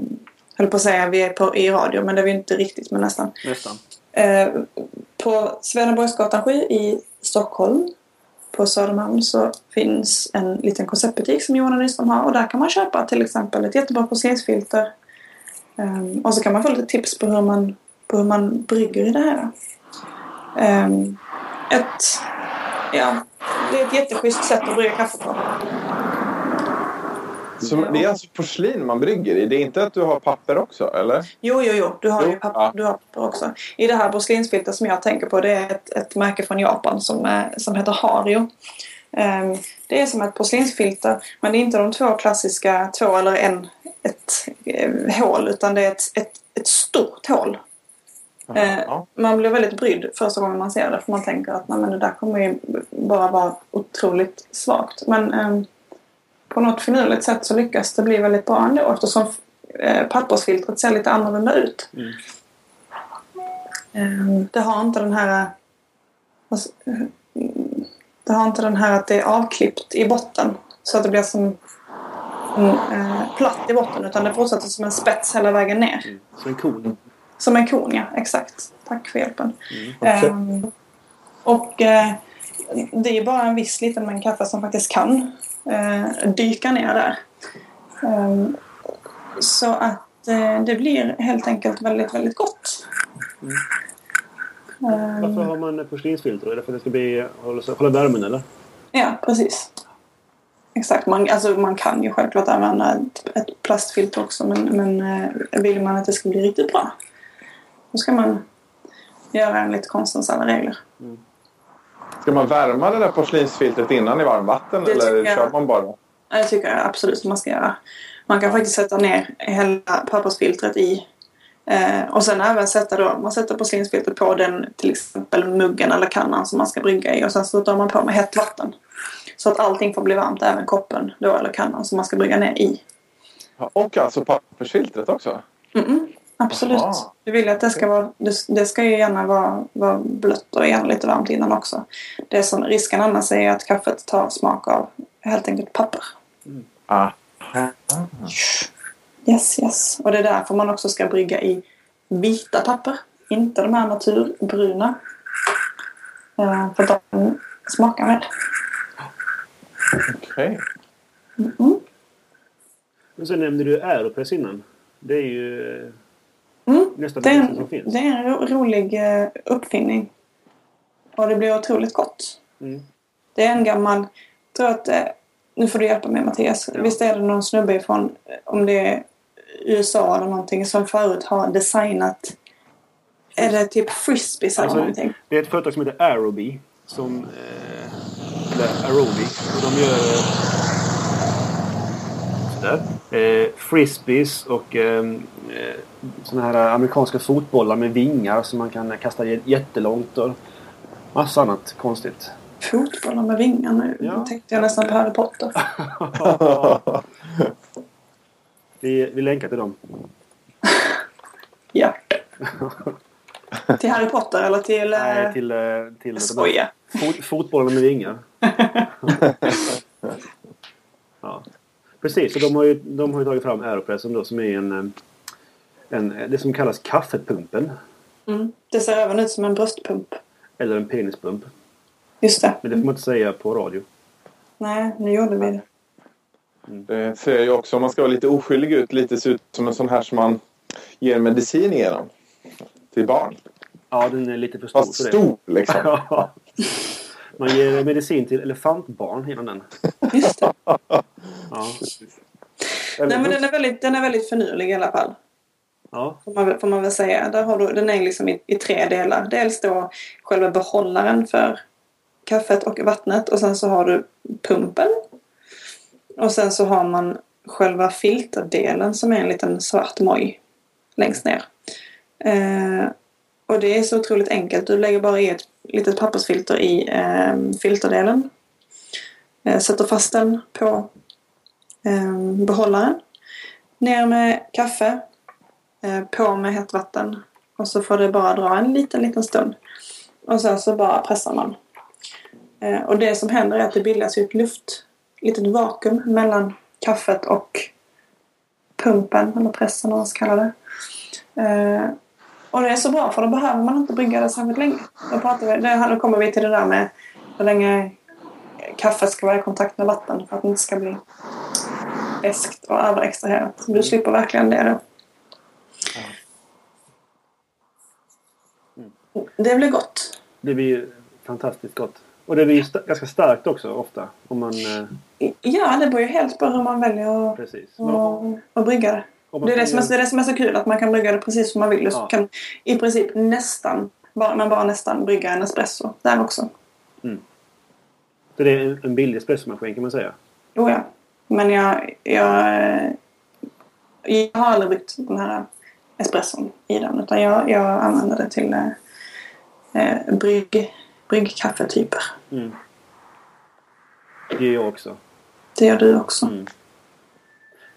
Speaker 1: höll på att säga vi är på, i radio men det är vi inte riktigt men nästan.
Speaker 2: Nästan.
Speaker 1: Eh, på Swedenborgsgatan 7 i Stockholm på Södermalm så finns en liten konceptbutik som Johan och Nyström har och där kan man köpa till exempel ett jättebra porslinsfilter. Um, ehm, och så kan man få lite tips på hur man, på hur man brygger i det här. Um, ett, ja, det är ett jätteschysst sätt att brygga kaffe på.
Speaker 3: Så det är alltså porslin man brygger i? Det är inte att du har papper också, eller?
Speaker 1: Jo, jo, jo. Du har
Speaker 3: Jo,
Speaker 1: ju papper,
Speaker 3: ja.
Speaker 1: du har papper också. I det här porslinsfiltret som jag tänker på det är ett, ett märke från Japan som, är, som heter Hario. Ehm, det är som ett porslinsfilter men det är inte de två klassiska två eller en ett eh, hål utan det är ett, ett, ett stort hål. Eh,
Speaker 3: Ja.
Speaker 1: Man blir väldigt brydd första gången man ser det för man tänker att nej, men det där kommer ju bara vara otroligt svagt. Men eh, på något finurligt sätt så lyckas det bli väldigt bra ändå eftersom eh, pappersfiltret ser lite annorlunda ut.
Speaker 2: Mm.
Speaker 1: Eh, det har inte den här det har inte den här att det är avklippt i botten så att det blir som en, eh, platt i botten utan det fortsätter som en spets hela vägen ner.
Speaker 2: Mm. Så en kon.
Speaker 1: Som en kon, ja. Exakt. Tack för hjälpen.
Speaker 3: Okej.
Speaker 1: Ehm, och eh, det är bara en viss liten mängd kaffe som faktiskt kan eh, dyka ner där. Ehm, så att eh, det blir helt enkelt väldigt, väldigt gott. Ehm,
Speaker 2: Varför har man porslinsfilter? Är det för att det ska bli, hålla, hålla värmen eller?
Speaker 1: Ja, precis. Exakt. Man, alltså, man kan ju självklart använda ett, ett plastfilter också men, men eh, vill man att det ska bli riktigt bra då ska man göra enligt konstens alla regler.
Speaker 3: Ska man värma det där porslinsfiltret innan i varmvatten
Speaker 1: Det
Speaker 3: eller
Speaker 1: jag.
Speaker 3: kör man bara?
Speaker 1: Det tycker jag absolut man ska göra. Man kan faktiskt sätta ner hela pappersfiltret i eh, och sen även sätta då, man sätter porslinsfiltret på den till exempel muggen eller kannan som man ska brygga i och sen så drar man på med hett vatten. Så att allting får bli varmt, även koppen då eller kannan som man ska brygga ner i.
Speaker 3: Och alltså pappersfiltret också?
Speaker 1: Mm-mm, absolut. Du vill att det ska vara, det, ska ju gärna vara, vara blött och gärna lite varmt innan också. Det som risken annars är att kaffet tar smak av helt enkelt papper.
Speaker 3: Ah.
Speaker 1: Yes, yes. Och det är därför man också ska brygga i vita papper. Inte de här naturbruna. Eh, för de smakar med.
Speaker 3: Okej.
Speaker 1: Mm.
Speaker 2: Men sen nämnde du Aeropress innan. Det är ju eh,
Speaker 1: Mm.
Speaker 2: nästan
Speaker 1: Det, är
Speaker 2: som
Speaker 1: en,
Speaker 2: finns.
Speaker 1: det är en ro, rolig eh, uppfinning. Och det blir otroligt gott.
Speaker 2: Mm.
Speaker 1: Det är en gammal... Tror att... Eh, nu får du hjälpa mig Mattias.
Speaker 2: Ja.
Speaker 1: Visst är det någon snubbe ifrån... eh, Om det är USA eller någonting som förut har designat... Är det typ frisbees eller
Speaker 2: Alltså,
Speaker 1: någonting?
Speaker 2: det är ett företag som heter Aerobi. Som, eh, eller Aerobi. Och de gör... Sådär. Eh, frisbees och eh, eh, såna här amerikanska fotbollar med vingar som man kan kasta jättelångt. Och massa annat konstigt.
Speaker 1: Fotbollar med vingar nu.
Speaker 2: Ja.
Speaker 1: Då tänkte jag nästan på Harry Potter.
Speaker 2: vi, vi länkar till dem.
Speaker 1: Ja. till Harry Potter eller till... eh,
Speaker 2: Nej, till, eh, till
Speaker 1: jag skojar.
Speaker 2: Fot, fotbollen med vingar. ja. Precis, och de har ju, de har ju tagit fram Aeropressen då som är en, eh, en, det som kallas kaffepumpen.
Speaker 1: Mm. Det ser även ut som en bröstpump.
Speaker 2: Eller en penispump.
Speaker 1: Just det.
Speaker 2: Men det får man inte säga på radio.
Speaker 1: Nej, nu gjorde vi det.
Speaker 3: Det ser ju också, om man ska vara lite oskyldig ut, lite ser ut som en sån här som man ger medicin genom. Till barn.
Speaker 2: Ja, den är lite för stor
Speaker 3: Fast
Speaker 2: för det.
Speaker 3: stor liksom.
Speaker 2: Man ger medicin till elefantbarn genom den.
Speaker 1: Just det.
Speaker 2: Ja.
Speaker 1: Nej, men den är, väldigt, den är väldigt finurlig i alla fall.
Speaker 2: Ja.
Speaker 1: Får man, väl- får man väl säga. Där har du, den är liksom i, i tre delar. Dels då själva behållaren för kaffet och vattnet. Och sen så har du pumpen. Och sen så har man själva filterdelen som är en liten svart moj längst ner. Eh, och det är så otroligt enkelt. Du lägger bara i ett litet pappersfilter i eh, filterdelen. Eh, sätter fast den på eh, behållaren. Ner med kaffe. Eh, på med hett vatten. Och så får det bara dra en liten, liten stund. Och sen så bara pressar man. Eh, och det som händer är att det bildas ju ett luft, litet vakuum mellan kaffet och pumpen, eller pressen om man ska kalla det. Eh, och det är så bra för då behöver man inte brygga det särskilt länge. Då, pratar vi, det, då kommer vi till det där med hur länge kaffet ska vara i kontakt med vatten för att det inte ska bli beskt och överextraherat. Du slipper verkligen det då. Det blir gott.
Speaker 2: Det blir fantastiskt gott. Och det blir sta- ganska starkt också ofta. Om man... Eh,
Speaker 1: Ja, det beror ju helt på hur man väljer att,
Speaker 2: precis.
Speaker 1: att, att brygga det. Det är det, är, det är det som är så kul, att man kan brygga det precis som man vill. Du
Speaker 2: Ja.
Speaker 1: kan i princip nästan, bara, men bara nästan brygga en espresso där också.
Speaker 2: Så det är en- en billig espressomaskin kan man säga.
Speaker 1: Jo, ja. Men jag, jag, jag har aldrig bryggt den här espresson i den. Utan jag, jag använder det till eh, brygg, bryggkaffetyper.
Speaker 2: Mm. Det gör jag också.
Speaker 1: Det gör du också.
Speaker 2: Mm.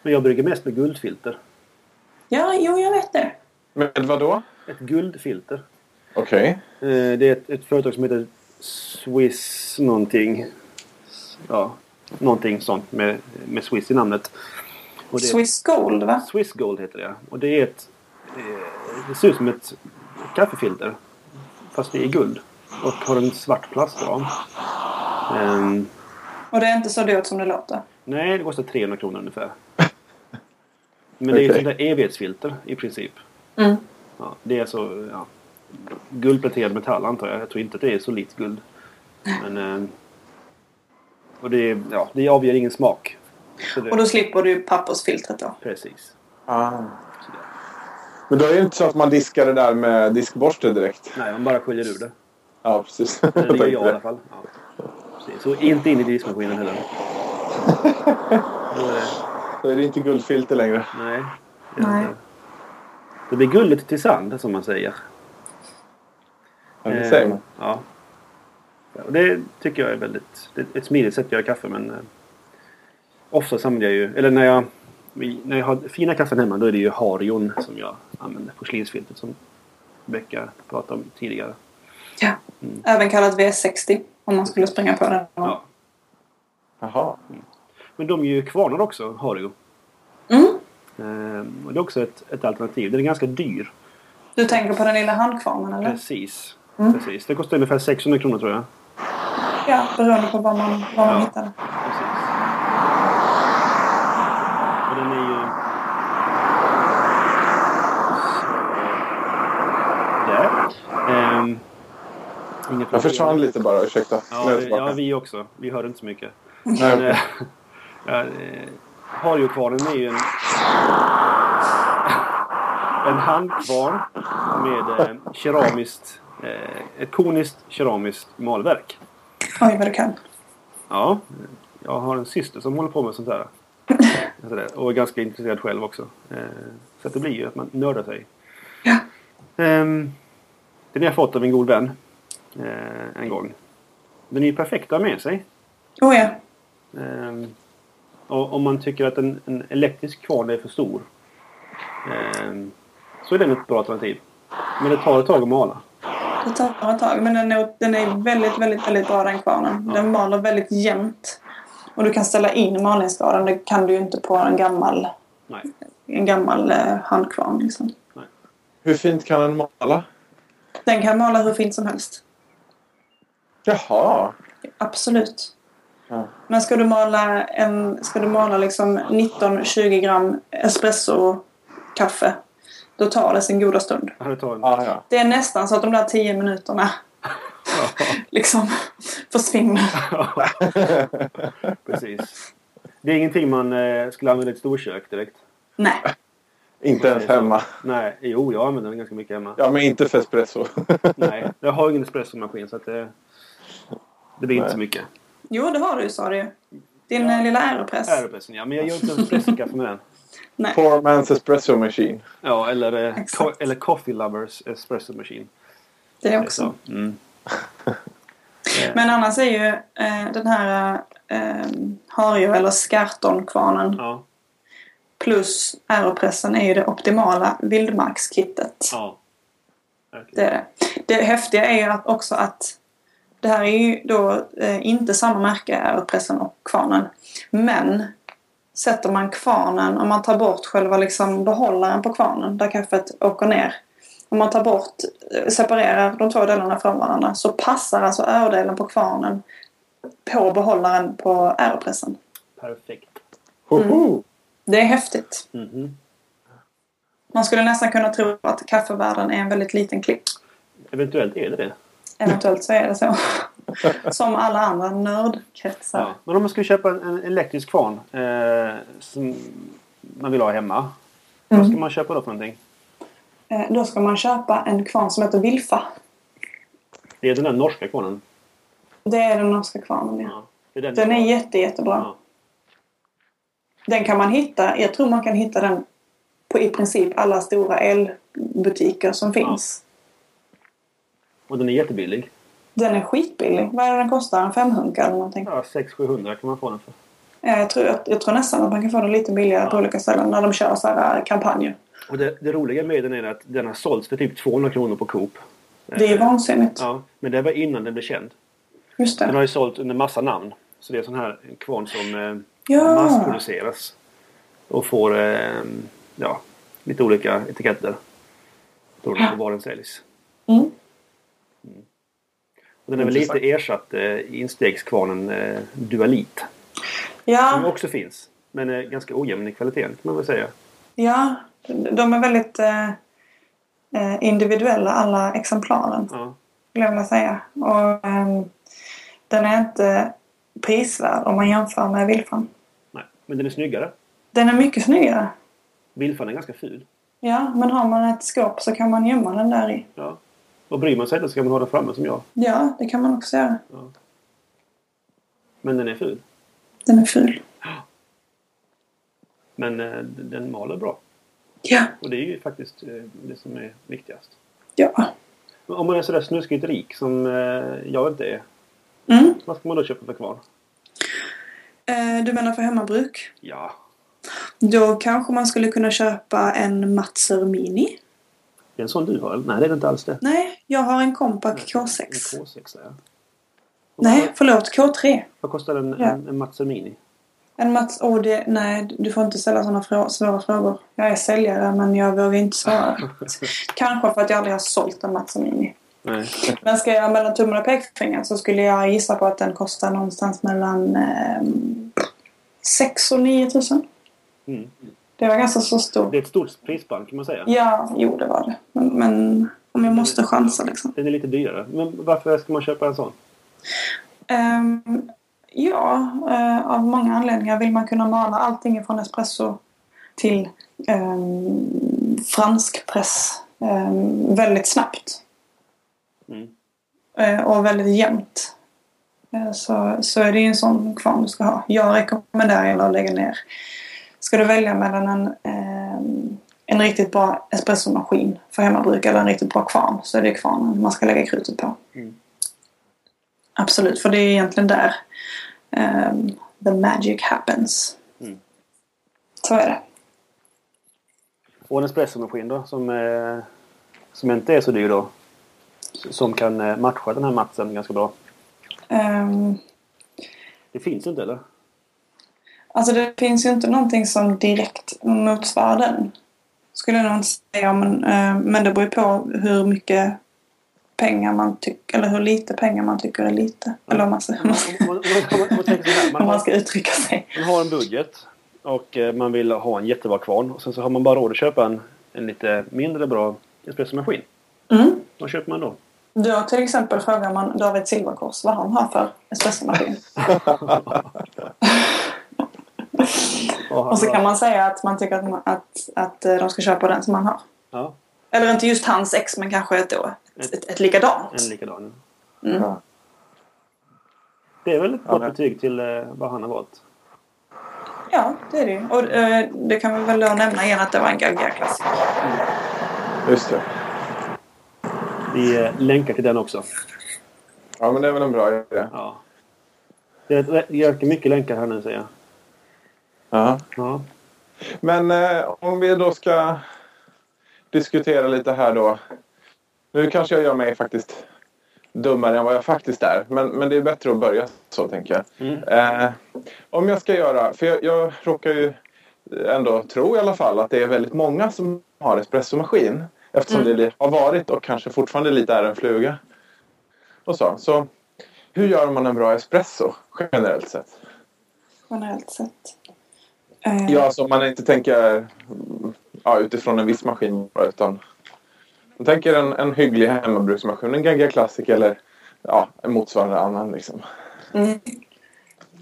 Speaker 2: Men jag brygger mest med guldfilter.
Speaker 1: Ja, jo jag vet det.
Speaker 3: Med vad då?
Speaker 2: Ett guldfilter.
Speaker 3: Okej.
Speaker 2: Eh, Det är ett, ett företag som heter Swiss någonting. Ja, någonting sånt med, med Swiss i namnet. Och det är-
Speaker 1: Swiss Gold va?
Speaker 2: Swiss Gold heter det. Och det är ett... eh, Det ser ut som ett kaffefilter. Fast det är guld. Och har en svart plastram. Ehm,
Speaker 1: Och det är inte så dyrt som det låter.
Speaker 2: nej, det kostar 300 kronor ungefär. Men det är ett sånt där evighetsfilter i princip.
Speaker 1: Mm.
Speaker 2: Ja, det är alltså ja, guldpläterad metall antar jag. Jag tror inte att det är solitt guld. Men, eh, och det, är- ja, det avger ingen smak. Så det,
Speaker 1: Och då slipper du pappersfiltret då.
Speaker 2: Precis.
Speaker 3: Ah. Men då är det inte så att man diskar det där med diskborste direkt?
Speaker 2: Nej, man bara sköljer ur det.
Speaker 3: Ja, precis.
Speaker 2: Det gör jag i alla fall. Ja. Så inte in i diskmaskinen heller. Då är det,
Speaker 3: Då är det inte guldfilter längre.
Speaker 2: nej. Det,
Speaker 1: Nej.
Speaker 2: blir guldet till sand som man säger.
Speaker 3: Ja, det säger man.
Speaker 2: Eh, Ja. Och det tycker jag är väldigt... Det är ett smidigt sätt att göra kaffe men... Eh, oftast använder jag ju... Eller när jag... När jag har fina kaffen hemma då är det ju Harion som jag använder. Porslinsfiltret som Becka pratade om tidigare.
Speaker 1: Ja. Även kallat V60 om man skulle springa på den.
Speaker 2: Ja.
Speaker 3: Jaha.
Speaker 2: Men de är ju kvarnar också, Hario.
Speaker 1: Mm.
Speaker 2: Eh, och det är också ett, ett alternativ. Den är ganska dyr.
Speaker 1: Du tänker på den lilla handkvarnen eller?
Speaker 2: Precis.
Speaker 1: Mm.
Speaker 2: Precis. Det kostar ungefär 600 kronor tror jag.
Speaker 1: Ja, beroende på vad man, vad man
Speaker 2: Ja.
Speaker 1: hittar. den.
Speaker 2: Precis. Och den är ju... Så. Där. Ehm, inga
Speaker 3: Jag försvann lite bara, ursäkta.
Speaker 2: Ja, ja, vi också. Vi hörde inte så mycket.
Speaker 3: Nej,
Speaker 2: Men,
Speaker 3: okej.
Speaker 2: eh, eh, Hario-kvarnen är ju en... En handkvarn med eh, keramiskt... Eh, ett koniskt keramiskt malverk.
Speaker 1: Oj, vad du kan.
Speaker 2: Ja, jag har en syster som håller på med sånt där. Sådär, Och är ganska intresserad själv också. Eh, Så att det blir ju att man nördar sig.
Speaker 1: Ja.
Speaker 2: Ehm, Den har jag fått av en god vän. Eh, En gång. Den är ju perfekt att ha med sig.
Speaker 1: Oh ja.
Speaker 2: Ehm, Och om man tycker att en, en elektrisk kvarn är för stor. ehm, Så är den ett bra alternativ. Men det tar ett tag att mala.
Speaker 1: Det tar ett tag. Men den är, den är väldigt, väldigt, väldigt bra den kvarnen. Den maler väldigt jämnt. Och du kan ställa in malningsgraden. Det kan du ju inte på en gammal,
Speaker 2: Nej.
Speaker 1: en gammal eh, handkvarn. Liksom.
Speaker 3: Hur fint kan den mala?
Speaker 1: Den kan mala hur fint som helst.
Speaker 3: Jaha.
Speaker 1: Absolut.
Speaker 3: Ja.
Speaker 1: Men ska du mala, en, ska du mala liksom 19-20 gram espresso kaffe då tar det sin goda stund.
Speaker 2: Ja, det tar en...
Speaker 3: Ah, ja.
Speaker 1: Det är nästan så att de där 10 minuterna liksom försvinner.
Speaker 2: Precis. Det är ingenting man eh, skulle använda i ett storkök direkt.
Speaker 1: Nej.
Speaker 3: Inte ens hemma.
Speaker 2: Nej, jo jag använder den ganska mycket hemma.
Speaker 3: Ja, men inte för espresso.
Speaker 2: Nej, jag har ingen espressomaskin så att det, det blir inte
Speaker 3: Nej.
Speaker 2: så mycket.
Speaker 1: Jo, det har du sa du ju. Din
Speaker 2: Ja.
Speaker 1: eh, lilla aeropress.
Speaker 2: Aeropressen ja, men jag gör inte espressokaffe med den.
Speaker 1: Nej.
Speaker 3: Poor man's espresso machine.
Speaker 2: Ja, eller, eh, co- eller Coffee Lovers espresso machine.
Speaker 1: Det också.
Speaker 2: Så, Mm.
Speaker 1: Men annars är ju eh, den här eh, Hario eller Skarton-kvarnen
Speaker 2: Ja,
Speaker 1: plus aeropressen är ju det optimala vildmarkskittet.
Speaker 2: ja. Verkligen.
Speaker 1: Det, är det. det häftiga är ju att också att det här är ju då eh, inte samma märke, aeropressen och kvarnen. Men sätter man kvarnen, om man tar bort själva liksom behållaren på kvarnen där kaffet åker ner. Om man tar bort, eh, separerar de två delarna från varandra så passar alltså ördelen på kvarnen på behållaren på aeropressen.
Speaker 2: Perfekt.
Speaker 3: Hoho!
Speaker 1: Det är häftigt.
Speaker 2: Mhm.
Speaker 1: Man skulle nästan kunna tro att kaffevärlden är en väldigt liten klick.
Speaker 2: Eventuellt är det det.
Speaker 1: Eventuellt så är det så. Som alla andra nördkretsar.
Speaker 2: Ja. Men om man skulle köpa en, en elektrisk kvarn eh, som man vill ha hemma. Vad
Speaker 1: Mm.
Speaker 2: ska man köpa då för någonting?
Speaker 1: Eh, Då ska man köpa en kvarn som heter Wilfa.
Speaker 2: Det är den där norska kvarnen.
Speaker 1: Det är den norska kvarnen ja.
Speaker 2: Ja. Är den,
Speaker 1: Den är jätte, jättebra.
Speaker 2: Ja.
Speaker 1: Den kan man hitta, jag tror man kan hitta den på i princip alla stora elbutiker som finns.
Speaker 2: Och den är jättebillig.
Speaker 1: Den är skitbillig. Vad är det den kostar? En femhunka eller någonting?
Speaker 2: Ja, 600-700 kan man få den för.
Speaker 1: Eh, Jag tror, jag, tror nästan att man kan få den lite billigare på olika ställen när de kör så här eh, kampanjer.
Speaker 2: Och det, det roliga med den är att den har sålts för typ 200 kronor på Coop.
Speaker 1: Det är vansinnigt.
Speaker 2: Ja, men det var innan den blev känd.
Speaker 1: Just
Speaker 2: Den
Speaker 1: det.
Speaker 2: har ju sålt under massa namn. Så det är sån här kvarn som eh,
Speaker 1: Ja.
Speaker 2: massproduceras. Och får eh, ja, lite olika etiketter. Beroende på var den säljs.
Speaker 1: Mm.
Speaker 2: Den är väl lite ersatt eh, instegskvarnen eh, Dualit. Som
Speaker 1: Ja,
Speaker 2: också finns. Men är ganska ojämn i kvaliteten kan man väl säga.
Speaker 1: ja, de är väldigt eh, eh, individuella alla exemplaren.
Speaker 2: Ja.
Speaker 1: skulle jag vilja säga. Och ehm, den är inte prisvärd om man jämför med Vilfan.
Speaker 2: Nej, men den är snyggare.
Speaker 1: Den är mycket snyggare.
Speaker 2: Vilfan är ganska ful.
Speaker 1: Ja, men har man ett skåp så kan man gömma den där i.
Speaker 2: Ja. Och bryr man sig inte så kan man ha den framme som jag.
Speaker 1: Ja, det kan man också göra.
Speaker 2: Men den är ful.
Speaker 1: Den är ful.
Speaker 2: Men eh, den maler bra.
Speaker 1: Ja.
Speaker 2: Och det är ju faktiskt eh, det som är viktigast.
Speaker 1: Ja.
Speaker 2: Men Om man är sådär snuskigt rik som eh, jag inte är.
Speaker 1: Mm.
Speaker 2: Vad ska man då köpa för kvarn?
Speaker 1: Eh, du menar för hemmabruk?
Speaker 2: Ja,
Speaker 1: Då kanske man skulle kunna köpa en Matzer Mini.
Speaker 2: Det är en sån du har? Nej, det är det inte alls det.
Speaker 1: Nej, jag har en Compact
Speaker 2: En
Speaker 1: K6.
Speaker 2: K6 ja. Och
Speaker 1: Nej,
Speaker 2: Vad,
Speaker 1: förlåt. K3.
Speaker 2: vad kostar en,
Speaker 1: Ja.
Speaker 2: en, en Matzer Mini?
Speaker 1: En Mats... Oh, det, nej, du får inte ställa sådana frå- svåra frågor. Jag är säljare men jag vågar inte svara. Kanske för att jag aldrig har sålt en Matzer Mini.
Speaker 2: Nej.
Speaker 1: Men ska jag mellan tummen och pekfingret så skulle jag gissa på att den kostar någonstans mellan eh, 6 och 9 tusen.
Speaker 2: Mm.
Speaker 1: Det var ganska så stort.
Speaker 2: Det är ett stort prisband kan man säga.
Speaker 1: Ja, jo det var det. Men, men om jag måste chansa liksom.
Speaker 2: Den är lite dyrare. Men varför ska man köpa en sån?
Speaker 1: Ehm, ja, eh, av många anledningar vill man kunna mala allting från espresso till um, fransk press ehm, väldigt snabbt.
Speaker 2: Mm.
Speaker 1: Eh, och väldigt jämnt. Eh, Så, så är det ju en sån kvarn du ska ha. Jag rekommenderar att lägga ner. Ska du välja mellan en, ehm, en riktigt bra espressomaskin för hemmabruk eller en riktigt bra kvarn så är det kvarnen man ska lägga krutet på.
Speaker 2: Mm.
Speaker 1: Absolut, för det är egentligen där ehm, the magic happens.
Speaker 2: Mm.
Speaker 1: Så är det.
Speaker 2: Och en espressomaskin då som, eh, som inte är så dyr då. Som kan eh, matcha den här matsen ganska bra.
Speaker 1: Ehm,
Speaker 2: Det finns inte eller?
Speaker 1: Alltså det finns ju inte någonting som direkt motsvarar den. Skulle jag nog inte säga. Men, eh, men det beror ju på hur mycket pengar man tycker, eller hur lite pengar man tycker är lite. Eller om man,
Speaker 2: Om man, om man, om man
Speaker 1: ska uttrycka sig.
Speaker 2: man har en budget och eh, man vill ha en jättebra kvarn. Och sen så har man bara råd att köpa en, en lite mindre bra espressomaskin.
Speaker 1: Mm.
Speaker 2: Vad köper man då?
Speaker 1: Då till exempel frågar man David Silverkors vad han har för espressomaskin. Och så kan man säga att man tycker att, man, att, att de ska köpa den som han har.
Speaker 2: Ja,
Speaker 1: Eller inte just hans ex men kanske ett, då, ett, ett, ett likadant.
Speaker 2: en likadan.
Speaker 1: Mm.
Speaker 3: Ja.
Speaker 2: Det är väl ett
Speaker 3: Ja,
Speaker 2: gott
Speaker 3: men-
Speaker 2: betyg till eh, vad han har valt.
Speaker 1: Ja, det är det. Och eh, det kan vi väl då nämna igen att det var en Gagga-klassiker.
Speaker 3: Just det.
Speaker 2: Vi eh, länkar till den också.
Speaker 3: Ja, men det är väl en bra idé.
Speaker 2: Ja. Det är rätt- ganska mycket länkar här nu säger jag.
Speaker 3: Ja.
Speaker 2: Ja.
Speaker 3: Men eh, om vi då ska diskutera lite här då. Nu kanske jag gör mig faktiskt dummare än vad jag faktiskt är. Men, men det är bättre att börja så tänker jag.
Speaker 2: Mm.
Speaker 3: Eh, om jag ska göra, för jag, jag råkar ju ändå tro i alla fall att det är väldigt många som har espressomaskin. Eftersom
Speaker 1: Mm.
Speaker 3: det har varit och kanske fortfarande lite är en fluga. Och så. så hur gör man en bra espresso generellt sett?
Speaker 1: Generellt sett. Eh,
Speaker 3: Ja, så man inte tänker ja, utifrån en viss maskin utan man tänker en, en hygglig hemmabruksmaskin, en Gagga Classic eller ja, en motsvarande annan liksom.
Speaker 1: Mm.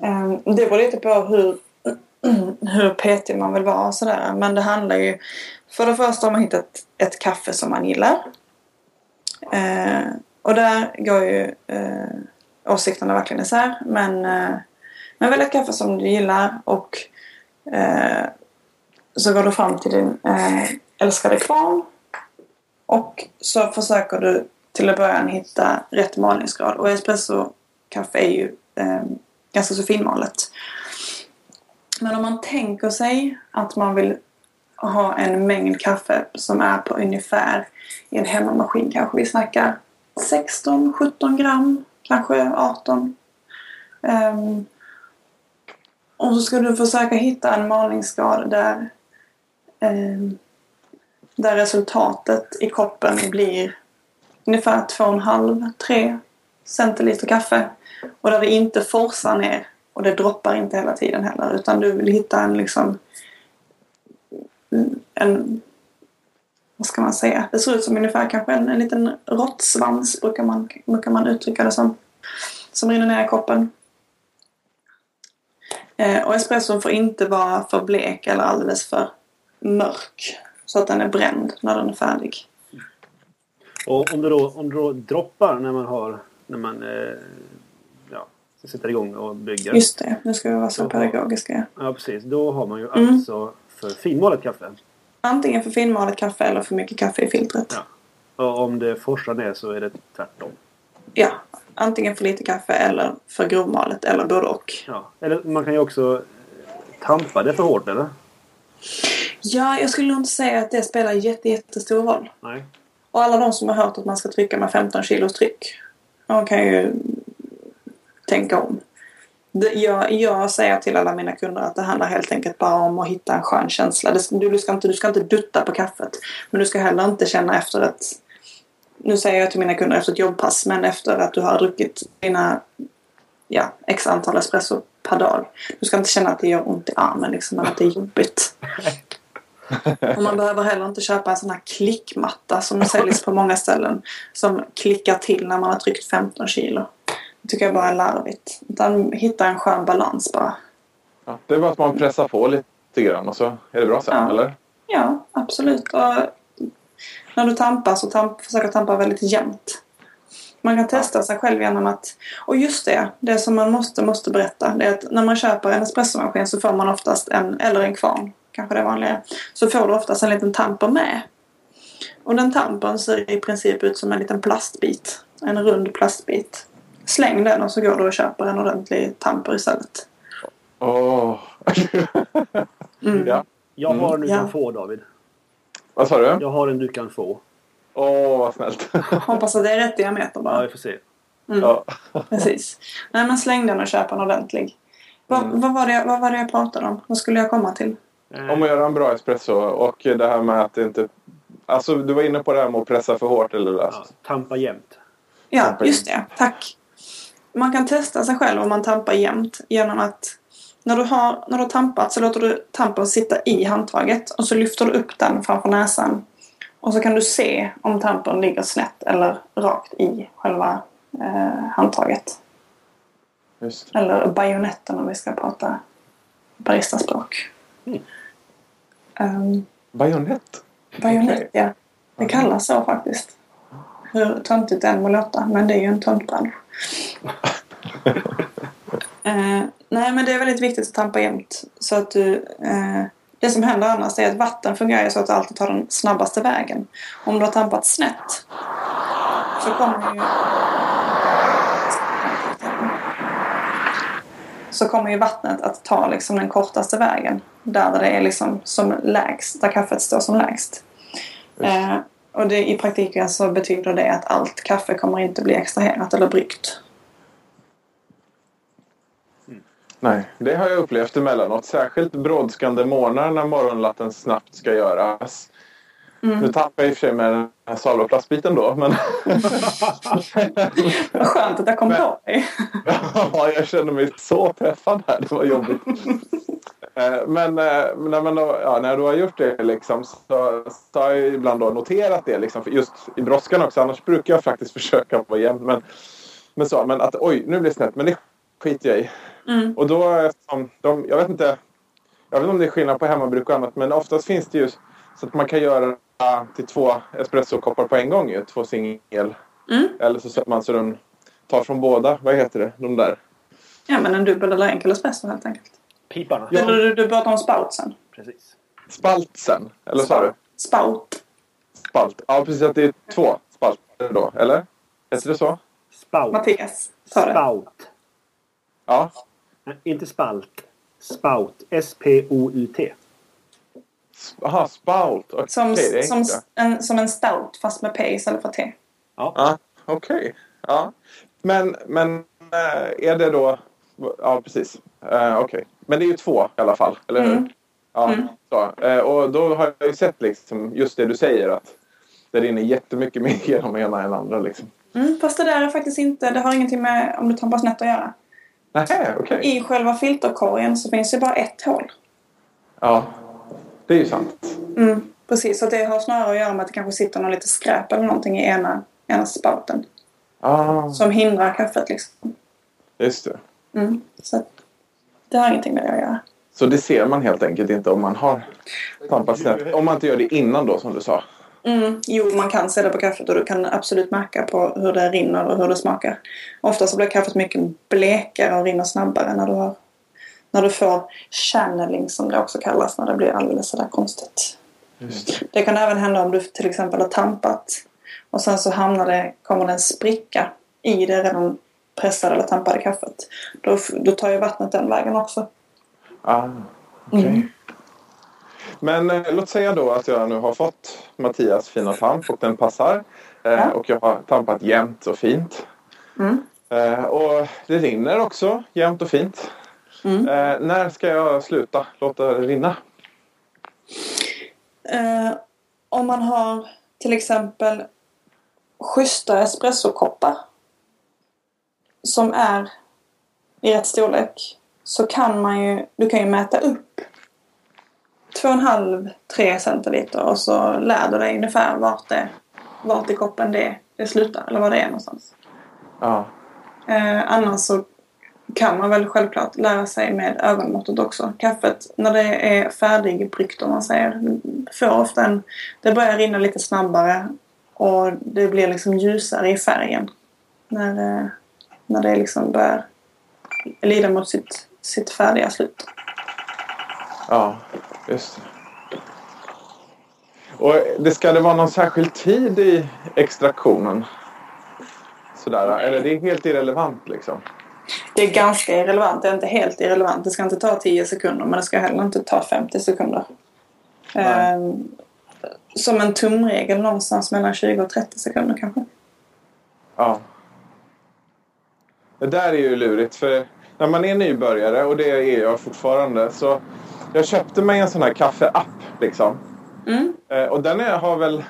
Speaker 1: Eh, Det beror lite på hur, hur petig man vill vara och sådär. Men det handlar ju för det första om att hitta ett, ett kaffe som man gillar. Eh, och där går ju eh, åsikterna verkligen isär. Men, eh, men välj ett kaffe som du gillar och eh, så går du fram till din eh, älskade kvarn. Och så försöker du till att början hitta rätt malningsgrad. Och espresso-kaffe är ju eh, ganska så finmalet. Men om man tänker sig att man vill ha en mängd kaffe som är på ungefär i en hemmamaskin kanske vi snackar 16-17 gram, kanske 18. Um, ehm, och så ska du försöka hitta en malningsgrad där, eh, där resultatet i koppen blir ungefär 2,5-3 centiliter kaffe. Och där det inte forsar ner och det droppar inte hela tiden heller utan du vill hitta en liksom en vad ska man säga? Det ser ut som ungefär kanske en, en liten råttsvans brukar man, brukar man uttrycka det som. Som rinner ner i koppen. Eh, och espresson får inte vara för blek eller alldeles för mörk. Så att den är bränd när den är färdig.
Speaker 2: Och om du då, om du då droppar när man har när man eh, ja, sätter igång och bygger.
Speaker 1: Just det, nu ska vi vara så pedagogiska.
Speaker 2: Ja precis. Då har man ju mm. alltså för finmalet kaffe.
Speaker 1: Antingen för finmalet kaffe eller för mycket kaffe i filtret.
Speaker 2: Ja. Och om det forsar ner så är det tvärtom.
Speaker 1: Ja, antingen för lite kaffe eller för grovmalet eller både och.
Speaker 2: Ja. Eller man kan ju också tampa det för hårt eller?
Speaker 1: Ja, jag skulle nog inte säga att det spelar jätte, jättestor roll.
Speaker 2: Nej.
Speaker 1: Och alla de som har hört att man ska trycka med 15 kilos tryck. De kan ju tänka om. Jag, jag säger till alla mina kunder att det handlar helt enkelt bara om att hitta en skön känsla. Du, ska inte, du ska inte dutta på kaffet. Men du ska heller inte känna efter ett... Nu säger jag till mina kunder efter ett jobbpass, men efter att du har druckit dina ja, x antal espresso per dag. Du ska inte känna att det gör ont i armen, liksom, eller att det är jobbigt. Och man behöver heller inte köpa en sån här klickmatta som säljs på många ställen. Som klickar till när man har tryckt 15 kilo. Det tycker jag bara är larvigt. Utan hitta en skön balans bara.
Speaker 3: Ja, det är bara att man pressar på lite grann och så är det bra sen,
Speaker 1: ja.
Speaker 3: eller?
Speaker 1: Ja, absolut. Och när du tampar så tamp, försök tampa väldigt jämnt. Man kan testa sig själv genom att... Och just det, det som man måste, måste berätta. Det är att när man köper en espressomaskin så får man oftast en, eller en kvarn, kanske det är vanliga. Så får du oftast en liten tamper med. Och den tampern ser i princip ut som en liten plastbit. En rund plastbit. Släng den och så går du och köper en ordentlig tamper istället.
Speaker 3: Åh! Oh.
Speaker 2: mm. ja. Jag har en kan ja. få David.
Speaker 3: Vad sa du?
Speaker 2: Jag har en du kan få.
Speaker 3: Åh, oh, vad snällt.
Speaker 1: Hoppas att det är rätt diameter bara.
Speaker 2: Ja, vi får se.
Speaker 1: Mm. Ja. Precis. Nej men släng den och köp en ordentlig. Vad, mm. vad, var det, vad var det jag pratade om? Vad skulle jag komma till?
Speaker 3: Om att göra en bra espresso och det här med att det inte... Alltså du var inne på det här med att pressa för hårt eller löst. Ja,
Speaker 2: tampa jämnt.
Speaker 1: Ja, just det. Tack man kan testa sig själv om man tampar jämnt genom att när du har, när du har tampat så låter du tampen sitta i handtaget och så lyfter du upp den framför näsan. Och så kan du se om tampen ligger snett eller rakt i själva eh, handtaget. Eller bajonetten om vi ska prata baristaspråk. Mm. Um,
Speaker 3: bajonett?
Speaker 1: Bajonett, okay. ja. Det kallas så faktiskt. Hur töntigt det än må låta, men det är ju en töntbransch. eh, nej men det är väldigt viktigt att tampa jämt. Så att du, eh, det som händer annars är att vatten fungerar så att du alltid tar den snabbaste vägen. Om du har tampat snett så kommer ju så kommer ju vattnet att ta liksom den kortaste vägen. Där det är liksom som lägst, där kaffet står som lägst. Eh, och det, i praktiken så betyder det att allt kaffe kommer inte bli extraherat eller bryggt.
Speaker 3: Nej, det har jag upplevt emellanåt. Särskilt brådskande morgnar när morgonlatten snabbt ska göras. Mm. Nu tappar jag i och för sig med den här Salo-plastbiten då. Men...
Speaker 1: Vad skönt att jag kom på dig.
Speaker 3: ja, jag känner mig så träffad här. Det var jobbigt. Eh, men eh, när, man då, ja, när du har gjort det liksom, så, så har jag ibland då noterat det. Liksom, just i brådskan också. Annars brukar jag faktiskt försöka vara jämn. Men, men, så, men att oj, nu blir det snett. Men det skiter jag i. Mm. Och då, som de, jag vet inte jag vet inte om det är skillnad på hemmabruk och annat men oftast finns det ju så att man kan göra till två espressokoppar på en gång ju. Två singel. Mm. Eller så sätter man så de tar från båda. Vad heter det? De där.
Speaker 1: Ja men en dubbel eller enkel espresso helt enkelt.
Speaker 2: Piparna.
Speaker 1: Ja. Eller du, du pratar om spoutsen.
Speaker 2: Precis.
Speaker 3: Spaltsen, eller sa du?
Speaker 1: Spout.
Speaker 3: Spalt. Ja, precis. Att det är två spalter då, eller? Heter det så?
Speaker 2: Spout.
Speaker 1: Mattias.
Speaker 2: Spout.
Speaker 3: Ja.
Speaker 2: Nej, Inte spalt. Spout. S-P-O-U-T.
Speaker 3: Jaha, spout. Okej,
Speaker 1: Som,
Speaker 3: det är
Speaker 1: som, en, som en stout fast med P istället för T.
Speaker 3: Ja, okej. Ja. Men, men eh, är det då... Ja, precis. Eh, okej. Men det är ju två i alla fall, eller hur?
Speaker 1: Mm.
Speaker 3: Ja,
Speaker 1: Mm.
Speaker 3: så. Eh, och då har jag ju sett liksom just det du säger att det rinner jättemycket mer genom ena än andra liksom.
Speaker 1: Mm, fast det där är faktiskt inte, det har ingenting med om du tampas nätt att göra.
Speaker 3: Nähä, okej.
Speaker 1: I själva filterkorgen så finns det bara ett hål.
Speaker 3: Ja, det är ju sant.
Speaker 1: Mm, precis, så det har snarare att göra med att det kanske sitter något lite skräp eller någonting i ena, ena spouten.
Speaker 3: Ah,
Speaker 1: Som hindrar kaffet liksom.
Speaker 3: just det.
Speaker 1: Mm, så det har ingenting med det att göra.
Speaker 3: Så det ser man helt enkelt inte om man har tampats snett. Om man inte gör det innan då som du sa.
Speaker 1: Mm, jo, man kan se det på kaffet och du kan absolut märka på hur det rinner och hur det smakar. Ofta så blir kaffet mycket blekare och rinner snabbare när du, har, när du får channeling som det också kallas när det blir alldeles sådär konstigt.
Speaker 3: Det.
Speaker 1: Det kan även hända om du till exempel har tampat och sen så hamnar det, kommer det en spricka i det redan pressade eller tampade kaffet. Då, då tar ju vattnet den vägen också.
Speaker 3: Ah, okej.
Speaker 1: Mm.
Speaker 3: Men eh, låt säga då att jag nu har fått Mattias fina tamp och den passar. Eh,
Speaker 1: Ja.
Speaker 3: Och jag har tampat jämnt och fint.
Speaker 1: Mm.
Speaker 3: Eh, och det rinner också jämnt och fint.
Speaker 1: Mm.
Speaker 3: Eh, när ska jag sluta låta det rinna?
Speaker 1: Eh, om man har till exempel schyssta espressokoppar som är i rätt storlek så kan man ju, du kan ju mäta upp 2,5-3 centiliter och så lär du dig ungefär vart, det, vart i koppen det, det slutar eller var det är någonstans.
Speaker 3: Ja.
Speaker 1: Eh, annars så kan man väl självklart lära sig med ögonmåttet också. Kaffet, när det är färdigbryggt om man säger, får ofta en... Det börjar rinna lite snabbare och det blir liksom ljusare i färgen. När, eh, när det liksom börjar lida mot sitt, sitt färdiga slut.
Speaker 3: Ja, just det. Och det ska det vara någon särskild tid i extraktionen? Sådär, eller det är helt irrelevant liksom?
Speaker 1: Det är ganska irrelevant. Det är inte helt irrelevant. Det ska inte ta 10 sekunder men det ska heller inte ta 50 sekunder.
Speaker 3: Nej.
Speaker 1: Eh, som en tumregel någonstans mellan 20 och 30 sekunder kanske.
Speaker 3: Ja. Det där är ju lurigt för när man är nybörjare och det är jag fortfarande så jag köpte mig en sån här kaffeapp liksom.
Speaker 1: Mm.
Speaker 3: Eh, och den är, har väl...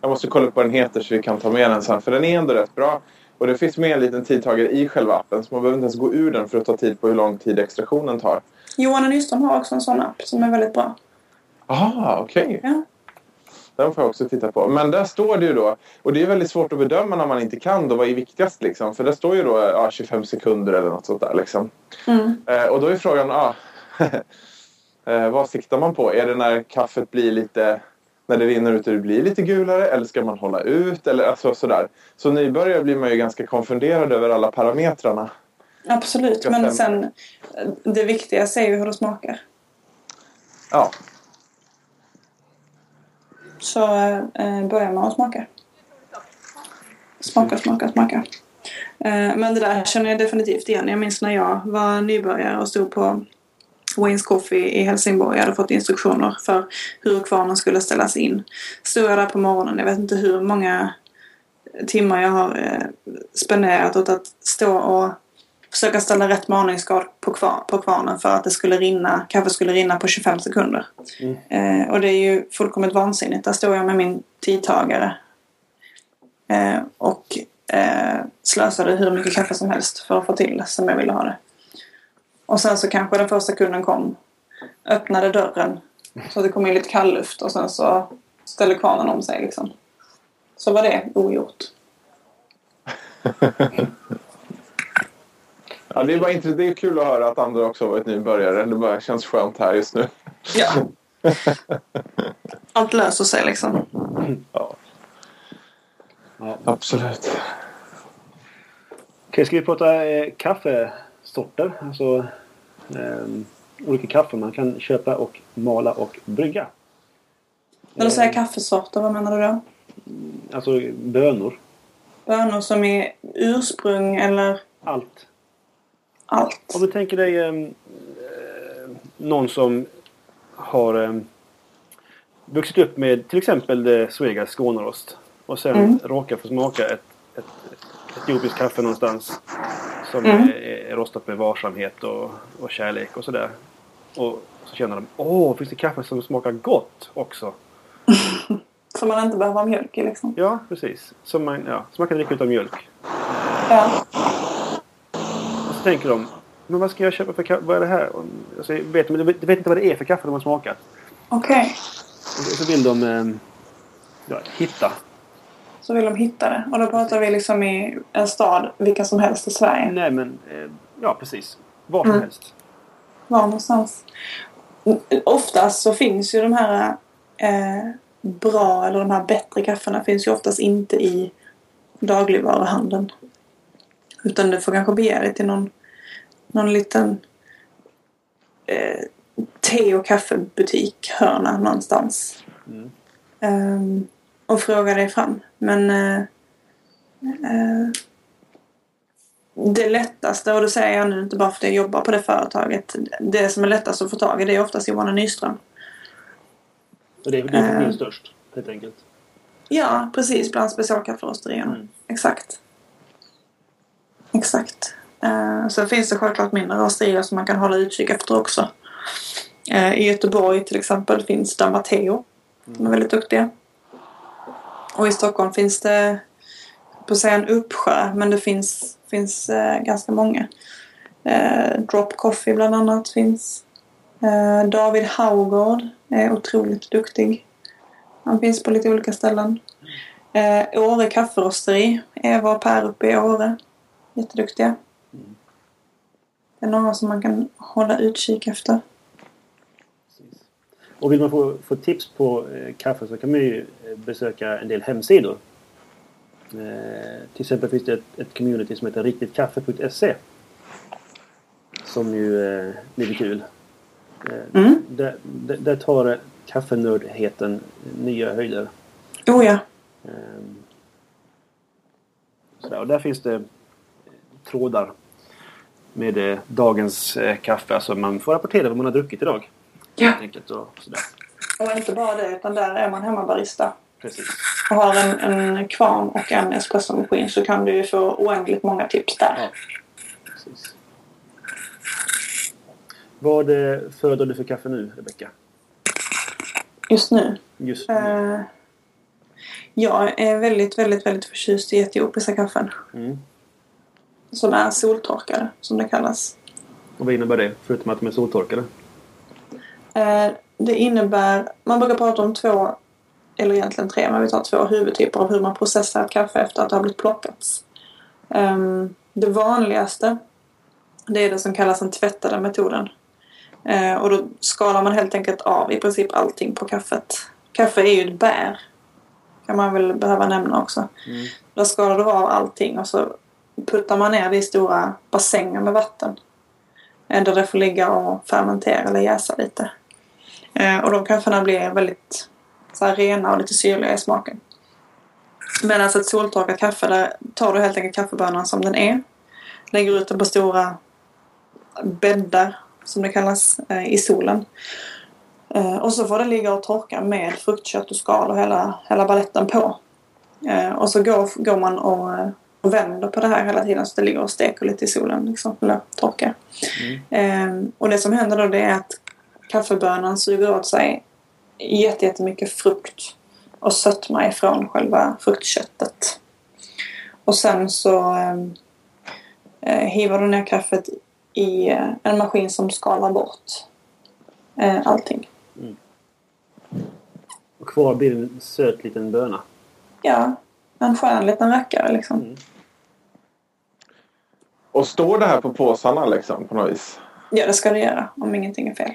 Speaker 3: Jag måste kolla upp vad den heter så vi kan ta med den sen för den är ändå rätt bra. Och det finns med en liten tidtagare i själva appen så man behöver inte ens gå ur den för att ta tid på hur lång tid extraktionen tar.
Speaker 1: Johan Nyström har också en sån app som är väldigt bra.
Speaker 3: Aha, okej.
Speaker 1: Ja.
Speaker 3: Den får jag också titta på. Men där står det ju då, och det är väldigt svårt att bedöma när man inte kan då vad är viktigast liksom. För där står ju då ja, 25 sekunder eller något sånt där liksom.
Speaker 1: Mm.
Speaker 3: Eh, och då är frågan, ah, eh, vad siktar man på? Är det när kaffet blir lite, när det rinner ut och det blir lite gulare? Eller ska man hålla ut? Eller alltså sådär. Så nybörjare blir man ju ganska konfunderad över alla parametrarna.
Speaker 1: Absolut, men sen eh, det viktigaste är ju hur det smakar.
Speaker 3: Ja,
Speaker 1: Så eh, börjar man att smaka. Smaka, smaka, smaka. Eh, men det där känner jag definitivt igen. Jag minns när jag var nybörjare och stod på Wayne's Coffee i Helsingborg. Jag hade fått instruktioner för hur kvarnen skulle ställas in. Stod jag där på morgonen. Jag vet inte hur många timmar jag har eh, spenderat åt att stå och försöka ställa rätt maningsgrad på, kvar, på kvarnen för att det skulle rinna, kaffet skulle rinna på 25 sekunder. Eh, och det är ju fullkomligt vansinnigt. Där står jag med min tidtagare eh, och eh, slösade hur mycket kaffe som helst för att få till som jag ville ha det. Och sen så kanske den första kunden kom, öppnade dörren så att det kom in lite kallluft och sen så ställde kvarnen om sig liksom. Så var det ogjort.
Speaker 3: ja det, är bara inte, det är kul att höra att andra också har varit nybörjare. Det bara känns skönt här just nu.
Speaker 1: Ja. Allt löser sig liksom.
Speaker 3: Ja,
Speaker 2: Ja.
Speaker 3: absolut.
Speaker 2: Okej, ska vi prata eh, kaffesorter? Alltså, ehm, olika kaffe man kan köpa och mala och brygga.
Speaker 1: När du säger kaffesorter, vad menar du då?
Speaker 2: Alltså bönor.
Speaker 1: Bönor som är ursprung eller
Speaker 2: Allt.
Speaker 1: allt?
Speaker 2: Om du tänker dig eh, någon som har eh, vuxit upp med till exempel det Svegas Skånerost och sen
Speaker 1: Mm.
Speaker 2: råkar få smaka ett etiopiskt kaffe någonstans som
Speaker 1: Mm.
Speaker 2: är, är rostat med varsamhet och, och kärlek och sådär. Och så känner de åh, finns det kaffe som smakar gott också?
Speaker 1: Som man inte behöver ha mjölk i liksom.
Speaker 2: Ja, precis. Som man, ja, som man kan dricka utan mjölk.
Speaker 1: Ja.
Speaker 2: Och så tänker de men vad ska jag köpa för kaffe? Vad är det här? Och, Alltså, vet, de vet inte vad det är för kaffe de har smakat.
Speaker 1: Okej.
Speaker 2: Och så vill de eh, ja, hitta.
Speaker 1: Så vill de hitta det. Och då pratar vi liksom i en stad, vilken som helst i Sverige.
Speaker 2: Nej men, eh, ja precis. Var som
Speaker 1: Mm.
Speaker 2: helst.
Speaker 1: Var någonstans? Oftast så finns ju de här eh, bra eller de här bättre kaffena finns ju oftast inte i dagligvaruhandeln. Utan du får kanske begära dig till någon, någon liten eh, te och kaffebutik hörna någonstans.
Speaker 2: Mm.
Speaker 1: Ehm, och fråga dig fram. Men eh, eh, det lättaste, och det säger jag nu inte bara för att jag jobbar på det företaget. Det som är lättast att få tag i det är oftast Johanna Nyström.
Speaker 2: Och det är det är
Speaker 1: Eh.
Speaker 2: störst helt enkelt.
Speaker 1: Ja, precis. Bland specialkafferosterierna.
Speaker 2: Mm.
Speaker 1: Exakt. Exakt. Uh, så finns det självklart mindre rosterier som man kan hålla utkik efter också. Eh, I Göteborg till exempel finns Damateo. De är väldigt duktiga. Och i Stockholm finns det, på att säga en uppsjö, men det finns, finns eh, ganska många. Eh, Drop Coffee bland annat finns. Eh, David Haugård är otroligt duktig. Han finns på lite olika ställen. Eh, Åre kafferosteri. Eva och Per uppe i Åre. Jätteduktiga. Det är några som man kan hålla utkik efter.
Speaker 2: Och vill man få, få tips på eh, kaffe så kan man ju eh, besöka en del hemsidor. Eh, till exempel finns det ett, ett community som heter riktitkaffe.se. Som ju eh, blir kul. Eh,
Speaker 1: Mm.
Speaker 2: där, där, där tar kaffenördheten nya höjder.
Speaker 1: Oh ja.
Speaker 2: Ehm, Sådär. Och där finns det eh, trådar med eh, dagens kaffe. Alltså man får rapportera vad man har druckit idag.
Speaker 1: Ja.
Speaker 2: Enkelt och sådär.
Speaker 1: Och inte bara det, utan där är man hemmabarista.
Speaker 2: Precis.
Speaker 1: Och har en, en kvarn och en espressomaskin så kan du ju få oändligt många tips där.
Speaker 2: Ja. Precis. Vad eh, föredrar du för kaffe nu, Rebecka?
Speaker 1: Just nu.
Speaker 2: Just nu.
Speaker 1: Eh, jag är väldigt, väldigt, väldigt förtjust i etiopiska kaffen.
Speaker 2: Mm.
Speaker 1: Som är soltorkade, som det kallas.
Speaker 2: Och vad innebär det? Förutom att de är soltorkade.
Speaker 1: Eh, det innebär, man brukar prata om två, eller egentligen tre, men vi tar två huvudtyper av hur man processar ett kaffe efter att det har blivit plockats. Ehm, det vanligaste, det är det som kallas den tvättade metoden. Eh, och då skalar man helt enkelt av i princip allting på kaffet. Kaffe är ju ett bär. Kan man väl behöva nämna också.
Speaker 2: Mm.
Speaker 1: Då skalar du av allting och så puttar man ner det i stora bassänger med vatten. Eh, Där det får ligga och fermentera eller jäsa lite. Eh, och de kaffena blir väldigt så här, rena och lite syrliga i smaken. Medan ett soltorkat kaffe, där tar du helt enkelt kaffebönan som den är. Lägger ut den på stora bäddar, som det kallas, eh, i solen. Eh, och så får den ligga och torka med fruktkött och skal och hela, hela balletten på. Eh, och så går, går man och, eh, och vänder på det här hela tiden så det ligger och steker lite i solen. Liksom, eller torkar.
Speaker 2: Mm.
Speaker 1: Eh, och det som händer då det är att kaffebönan suger åt sig jätte- jättemycket frukt och sötma ifrån själva fruktköttet. Och sen så eh, eh, hivar du ner kaffet i eh, en maskin som skalar bort eh, allting.
Speaker 2: Och kvar blir en söt liten böna.
Speaker 1: Ja, en skön liten rackare liksom.
Speaker 2: Mm.
Speaker 3: Och står det här på påsarna liksom på något vis?
Speaker 1: Ja, det ska det göra om ingenting är fel.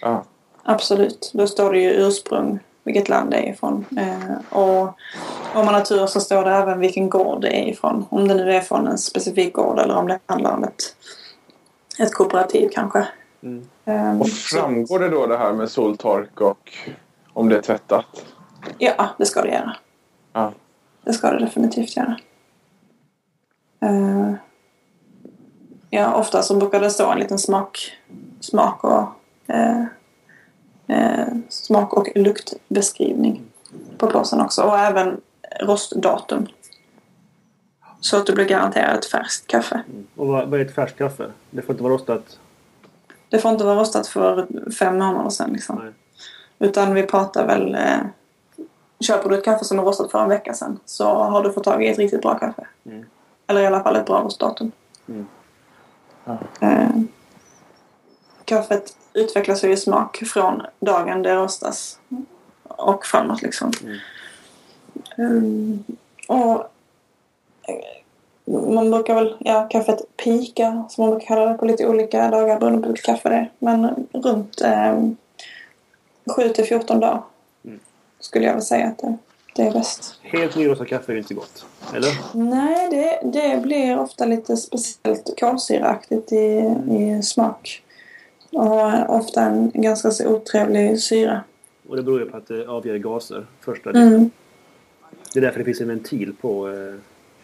Speaker 3: Ja.
Speaker 1: Absolut. Då står det ju ursprung, vilket land det är ifrån. Eh, och om man har tur så står det även vilken gård det är ifrån. Om det nu är från en specifik gård eller om det handlar om ett, ett kooperativ kanske.
Speaker 2: Mm.
Speaker 1: Ehm,
Speaker 3: Och
Speaker 1: så-
Speaker 3: framgår det då det här med soltork och om det är tvättat?
Speaker 1: Ja, det ska det göra.
Speaker 3: Ja.
Speaker 1: Det ska det definitivt göra. Eh, ja, ofta så brukar det stå en liten smak, smak och smak och luktbeskrivning på påsen också. Och även rostdatum. Så att du blir garanterad ett färskt kaffe.
Speaker 2: Och vad, vad är ett färskt kaffe? Det får inte vara rostat?
Speaker 1: Det får inte vara rostat för fem månader sedan. Liksom.
Speaker 2: Nej.
Speaker 1: Utan vi pratar väl... Eh, köper du ett kaffe som är rostat för en vecka sedan så har du fått tag i ett riktigt bra kaffe.
Speaker 2: Mm.
Speaker 1: Eller i alla fall ett bra rostdatum.
Speaker 2: Mm.
Speaker 3: Ja.
Speaker 1: Eh, kaffet utvecklas ju i smak från dagen det rostas och framåt liksom.
Speaker 2: Mm.
Speaker 1: Mm, och eh, man brukar väl, ja kaffet pika som man brukar kalla det på lite olika dagar beroende på vilket kaffe det är. Men runt eh, 7 till 14 dagar
Speaker 2: Mm.
Speaker 1: skulle jag väl säga att det, det är bäst.
Speaker 2: Helt nyrostat kaffe är inte gott. Eller?
Speaker 1: Nej, det, det blir ofta lite speciellt kolsyraaktigt i, i smak. Och ofta en ganska så otrevlig syra.
Speaker 2: Och det beror ju på att det avger gaser. Första
Speaker 1: Mm.
Speaker 2: Det är därför det finns en ventil på, eh,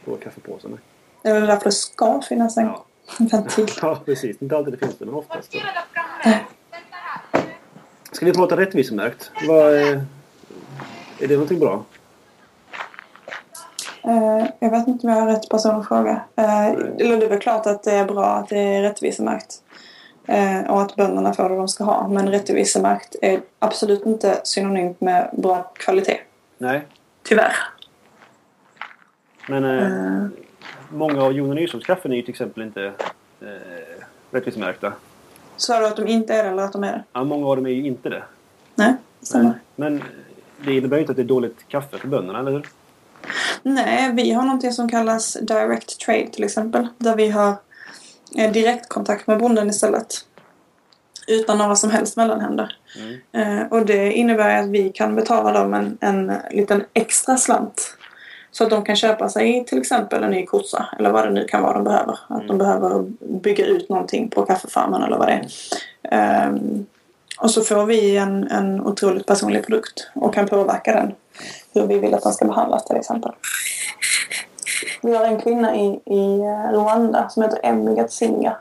Speaker 2: på kaffepåsarna.
Speaker 1: Det är väl därför det ska finnas en
Speaker 2: Ja.
Speaker 1: ventil.
Speaker 2: ja, precis. Inte alltid det finns det, men oftast. Ska vi prata rättvisemärkt? Vad, eh, är det någonting bra?
Speaker 1: Eh, jag vet inte om jag har rätt person att fråga. Eller det är väl klart att det är bra att det är rättvisemärkt. Eh, och att bönderna får det de ska ha. Men rättvisemärkt är absolut inte synonymt med bra kvalitet.
Speaker 2: Nej.
Speaker 1: Tyvärr.
Speaker 2: Men eh,
Speaker 1: Eh,
Speaker 2: många av Jon och Nyströms kaffen är ju till exempel inte eh, rättvisemärkta.
Speaker 1: Sa du att de inte är det eller att de är det?
Speaker 2: Ja, många av dem är ju inte det.
Speaker 1: Nej, det stämmer.
Speaker 2: Men det innebär ju inte att det är dåligt kaffe för bönderna, eller hur?
Speaker 1: Nej, vi har någonting som kallas direct trade till exempel. Där vi har direktkontakt med bonden istället. Utan några som helst mellanhänder.
Speaker 2: Mm.
Speaker 1: Eh, och det innebär att vi kan betala dem en, en liten extra slant. Så att de kan köpa sig till exempel en ny kossa eller vad det nu kan vara de behöver. Att de
Speaker 2: Mm.
Speaker 1: behöver bygga ut någonting på kaffefarmen eller vad det är. Ehm, och så får vi en, en otroligt personlig produkt och kan påverka den. Hur vi vill att den ska behandlas till exempel. Vi har en kvinna i, i eh, Rwanda som heter Emmy Gatsinga.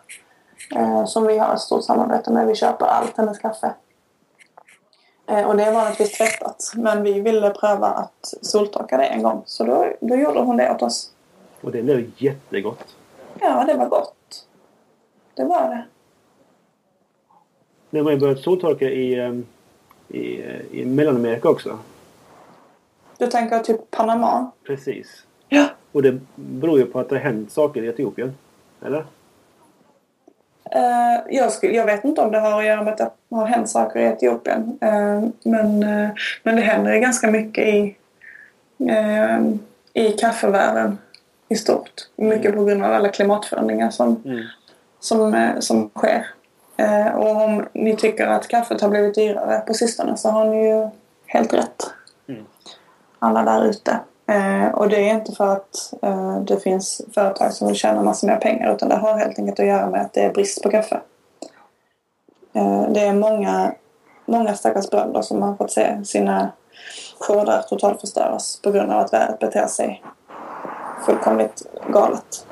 Speaker 1: Eh, som vi har ett stort samarbete med. Vi köper allt hennes kaffe. Eh, och det är vanligtvis tvättat. Men vi ville pröva att soltorka det en gång. Så då, då gjorde hon det åt oss.
Speaker 2: Och det blev jättegott.
Speaker 1: Ja, det var gott. Det var det.
Speaker 2: Nu har man ju börjat soltorka i, eh, i, eh, i Mellanamerika också.
Speaker 1: Du tänker typ Panama?
Speaker 2: Precis. Och det beror ju på att det har hänt saker i Etiopien. Eller?
Speaker 1: Eh, jag, skulle, jag vet inte om det har att göra med att det har hänt saker i Etiopien. Eh, men, eh, men det händer ganska mycket i, i kaffevärlden i stort. Mycket på grund av alla klimatförändringar som,
Speaker 2: Mm.
Speaker 1: som, som sker. Och om ni tycker att kaffet har blivit dyrare på sistone så har ni ju helt rätt.
Speaker 2: Mm.
Speaker 1: Alla där ute. Eh, och det är inte för att eh, det finns företag som vill tjäna massor mer pengar utan det har helt enkelt att göra med att det är brist på kaffe. Eh, det är många, många stackars bönder som har fått se sina skördar totalförstöras på grund av att vädret beter sig fullkomligt galet.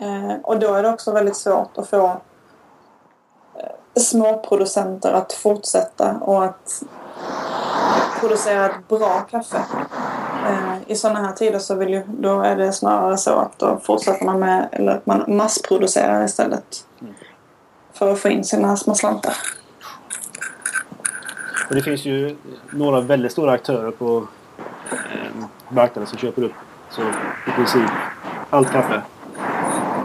Speaker 1: Eh, och då är det också väldigt svårt att få eh, småproducenter att fortsätta och att producera ett bra kaffe. Eh, I sådana här tider så vill ju, då är det snarare så att då fortsätter man med, eller att man massproducerar istället. För att få in sina små slantar.
Speaker 2: Och det finns ju några väldigt stora aktörer på eh, marknaden som köper upp så i princip allt kaffe.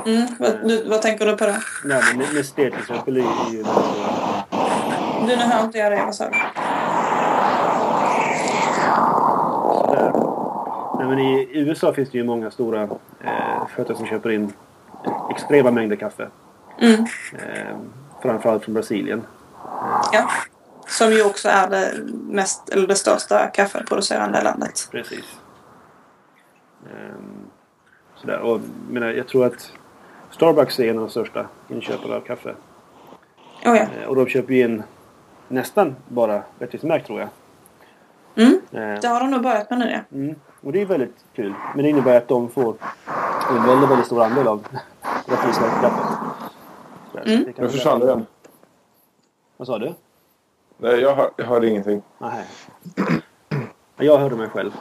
Speaker 1: Mm, vad, du, vad tänker du på då?
Speaker 2: Nej, men Nestlé till exempel är ju.
Speaker 1: Du, nu hör inte jag dig. Vad sa du?
Speaker 2: Nej, men I USA finns det ju många stora eh, företag som köper in extrema mängder kaffe.
Speaker 1: Mm,
Speaker 2: Eh, framförallt från Brasilien.
Speaker 1: ja. Som ju också är det, mest, eller det största kaffeproducerande landet.
Speaker 2: Precis. Ehm, sådär. Och, jag menar, jag tror att Starbucks är en av de största inköparna av kaffe.
Speaker 1: Oh, ja.
Speaker 2: Eh, och de köper ju in nästan bara rättvisemärkt tror jag.
Speaker 1: Mm.
Speaker 2: Eh,
Speaker 1: Det har de nog börjat med nu ja.
Speaker 2: Mm. Och det är väldigt kul. Men det innebär att de får en väldigt, väldigt stor andel av där.
Speaker 1: Mm.
Speaker 3: Nu försvann den.
Speaker 2: Vad sa du?
Speaker 3: Nej, jag, hör, jag hörde ingenting.
Speaker 2: Nej. Jag hörde mig själv.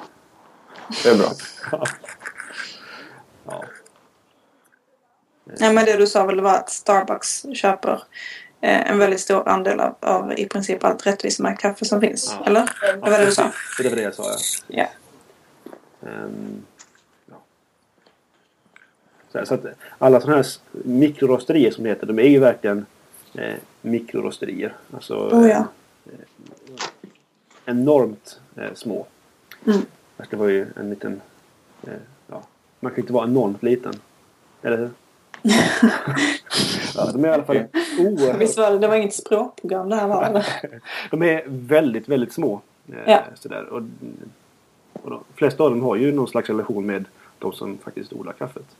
Speaker 3: Det är bra.
Speaker 2: Ja.
Speaker 1: Nej, men det du sa väl var att Starbucks köper eh, en väldigt stor andel av, av i princip allt rättvisemärkt kaffe som finns.
Speaker 2: Ja.
Speaker 1: Eller? Det var det du sa?
Speaker 2: Det var det jag sa ja.
Speaker 1: Ja.
Speaker 2: Ehm. Så, att alla sådana här mikrorosterier som det heter, de är ju verkligen eh, mikrorosterier. Alltså
Speaker 1: Oh, ja.
Speaker 2: enormt eh, små.
Speaker 1: Mm.
Speaker 2: Det var ju en liten... Eh, ja, man kan ju inte vara enormt liten. Eller hur? ja, de är i alla fall oerhört...
Speaker 1: Visst var det, det var inget språkprogram det här var?
Speaker 2: De är väldigt, väldigt små. Eh,
Speaker 1: Ja.
Speaker 2: sådär. Och, och de flesta av dem har ju någon slags relation med de som faktiskt odlar kaffet.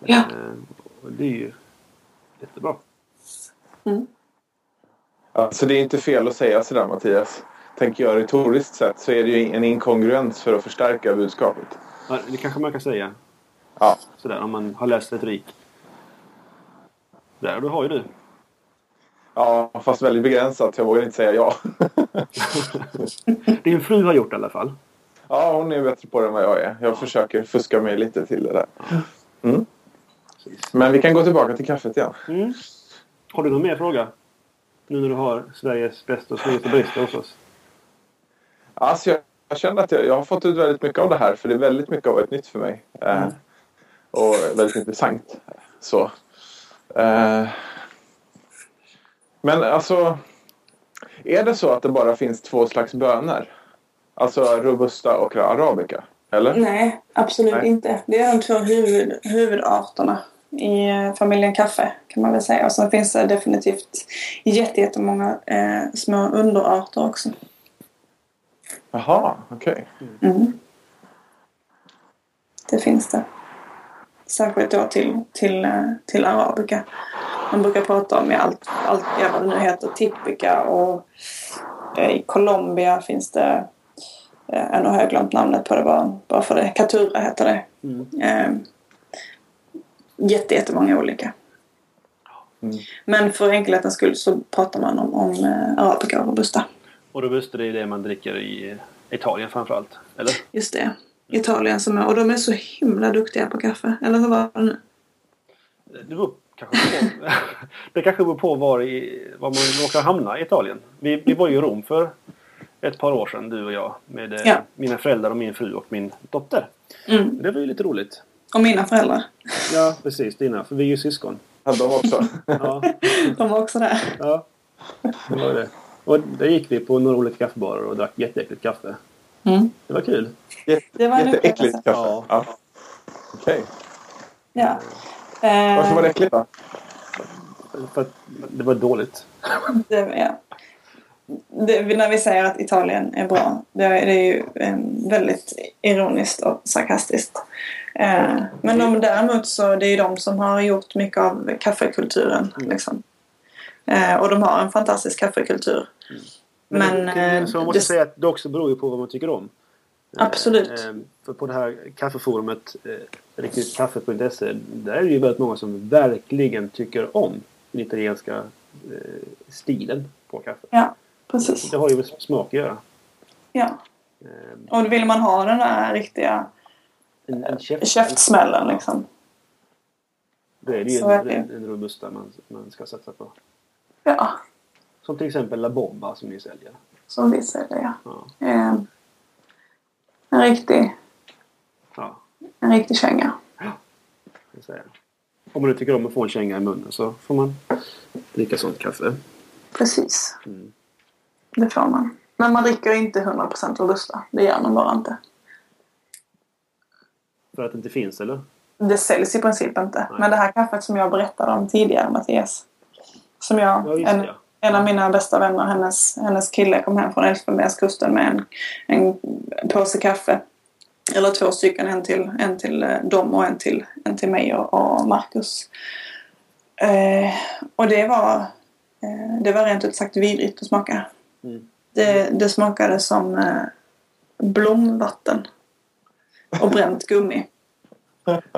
Speaker 1: Ja.
Speaker 2: Eh, och det är ju jättebra.
Speaker 1: Mm.
Speaker 3: Alltså det är inte fel att säga sådär Mattias. Tänker jag retoriskt sett så är det ju en inkongruens för att förstärka budskapet.
Speaker 2: Ja, det kanske man kan säga.
Speaker 3: Ja.
Speaker 2: Sådär, om man har läst retorik. Där, du har ju du.
Speaker 3: Ja, fast väldigt begränsat. Jag vågar inte säga ja.
Speaker 2: Din fru har gjort i alla fall.
Speaker 3: Ja, hon är bättre på det än vad jag är. Jag försöker fuska mig lite till det där. Mm. Men vi kan gå tillbaka till kaffet igen.
Speaker 2: Mm. Har du någon mer fråga? Nu när du har Sveriges bästa och snyggaste barista hos oss.
Speaker 3: Alltså jag, jag känner att jag, jag har fått ut väldigt mycket av det här. För det är väldigt mycket av ett nytt för mig. Eh,
Speaker 2: Mm.
Speaker 3: och väldigt intressant. Så. Eh, men alltså. Är det så att det bara finns två slags bönor? Alltså robusta och arabica? Eller?
Speaker 1: Nej, absolut
Speaker 3: Nej.
Speaker 1: inte. Det är de två huvud, huvudarterna i eh, familjen kaffe kan man väl säga. Och sen finns det definitivt jätte- jättemånga eh, små underarter också.
Speaker 3: Jaha, okej.
Speaker 1: Mm. Det finns det. Särskilt då till, till, eh, till arabica. Man brukar prata om i allt, allt vad det nu heter, typica och eh, i Colombia finns det eh, nu har jag glömt namnet på det bara, bara för det. Catura heter det.
Speaker 2: Mm.
Speaker 1: Eh, jätte, jättemånga olika.
Speaker 3: Mm.
Speaker 1: Men för enkelhetens skull så pratar man om, om eh, arabica och robusta.
Speaker 2: Och robusta det är det man dricker i Italien framförallt. Eller?
Speaker 1: Just det. Italien som är, och de är så himla duktiga på kaffe. Eller hur var det nu?
Speaker 2: Det beror kanske på, det kanske beror på var, i, var man råkar hamna i Italien. Vi, vi var ju i Rom för ett par år sedan, du och jag. Med eh,
Speaker 1: Ja.
Speaker 2: mina föräldrar och min fru och min dotter.
Speaker 1: Mm.
Speaker 2: Det var ju lite roligt.
Speaker 1: Och mina föräldrar.
Speaker 2: Ja, precis. Dina. För vi är ju syskon.
Speaker 3: Ja, de också.
Speaker 2: Ja,
Speaker 1: De var också där.
Speaker 2: ja. Det var det. Och där gick vi på några olika kaffebarer och drack jätteäckligt kaffe.
Speaker 1: Mm.
Speaker 2: Det var kul.
Speaker 1: Det var
Speaker 3: jätteäckligt kaffe.
Speaker 2: Ja.
Speaker 3: Ja. Okej.
Speaker 1: Ja.
Speaker 3: Varför var det
Speaker 1: Eh,
Speaker 3: äckligt då?
Speaker 2: För att det var dåligt.
Speaker 1: det, ja. Det, när vi säger att Italien är bra. Det, är- det är ju eh, väldigt ironiskt och sarkastiskt. Eh, men de, däremot så det är ju de som har gjort mycket av kaffekulturen. Liksom. Eh, och de har en fantastisk kaffekultur. Men,
Speaker 2: Men,
Speaker 1: eh,
Speaker 2: så man måste
Speaker 1: det-
Speaker 2: säga att det också beror ju på vad man tycker om.
Speaker 1: Absolut.
Speaker 2: Eh, För på det här kaffeforumet riktitkaffe.se där är det ju väldigt många som verkligen tycker om den italienska stilen på kaffe.
Speaker 1: Ja, precis.
Speaker 2: Det har ju med smak att göra.
Speaker 1: Ja.
Speaker 2: Eh,
Speaker 1: Och vill man ha den där riktiga
Speaker 2: En, en käft,
Speaker 1: käftsmällen liksom.
Speaker 2: Då är det ju en,
Speaker 1: är det.
Speaker 2: en, en robusta man, man ska satsa på.
Speaker 1: Ja,
Speaker 2: Som till exempel La Bomba som ni säljer.
Speaker 1: som vi säger ja.
Speaker 2: Ja.
Speaker 1: Eh, en riktig,
Speaker 2: Ja,
Speaker 1: en riktig känga.
Speaker 2: jag. Om man nu tycker om att få en känga i munnen så får man dricka sånt kaffe.
Speaker 1: Precis.
Speaker 2: Mm.
Speaker 1: Det får man. Men man dricker inte 100% robusta. Det gör man bara inte.
Speaker 2: För att det inte finns eller?
Speaker 1: Det säljs i princip inte.
Speaker 2: Nej.
Speaker 1: Men det här kaffet som jag berättade om tidigare, Mattias. Som jag,
Speaker 2: Ja,
Speaker 1: en, en av mina bästa vänner, hennes, hennes kille kom hem från Elfenbenskusten med en, en påse kaffe. Eller två stycken, en till, en till eh, dem och en till, en till mig och, och Marcus. Eh, och det var, eh, det var rent ut sagt vidrigt att smaka.
Speaker 2: Mm.
Speaker 1: Det, det smakade som eh, blomvatten och bränt gummi.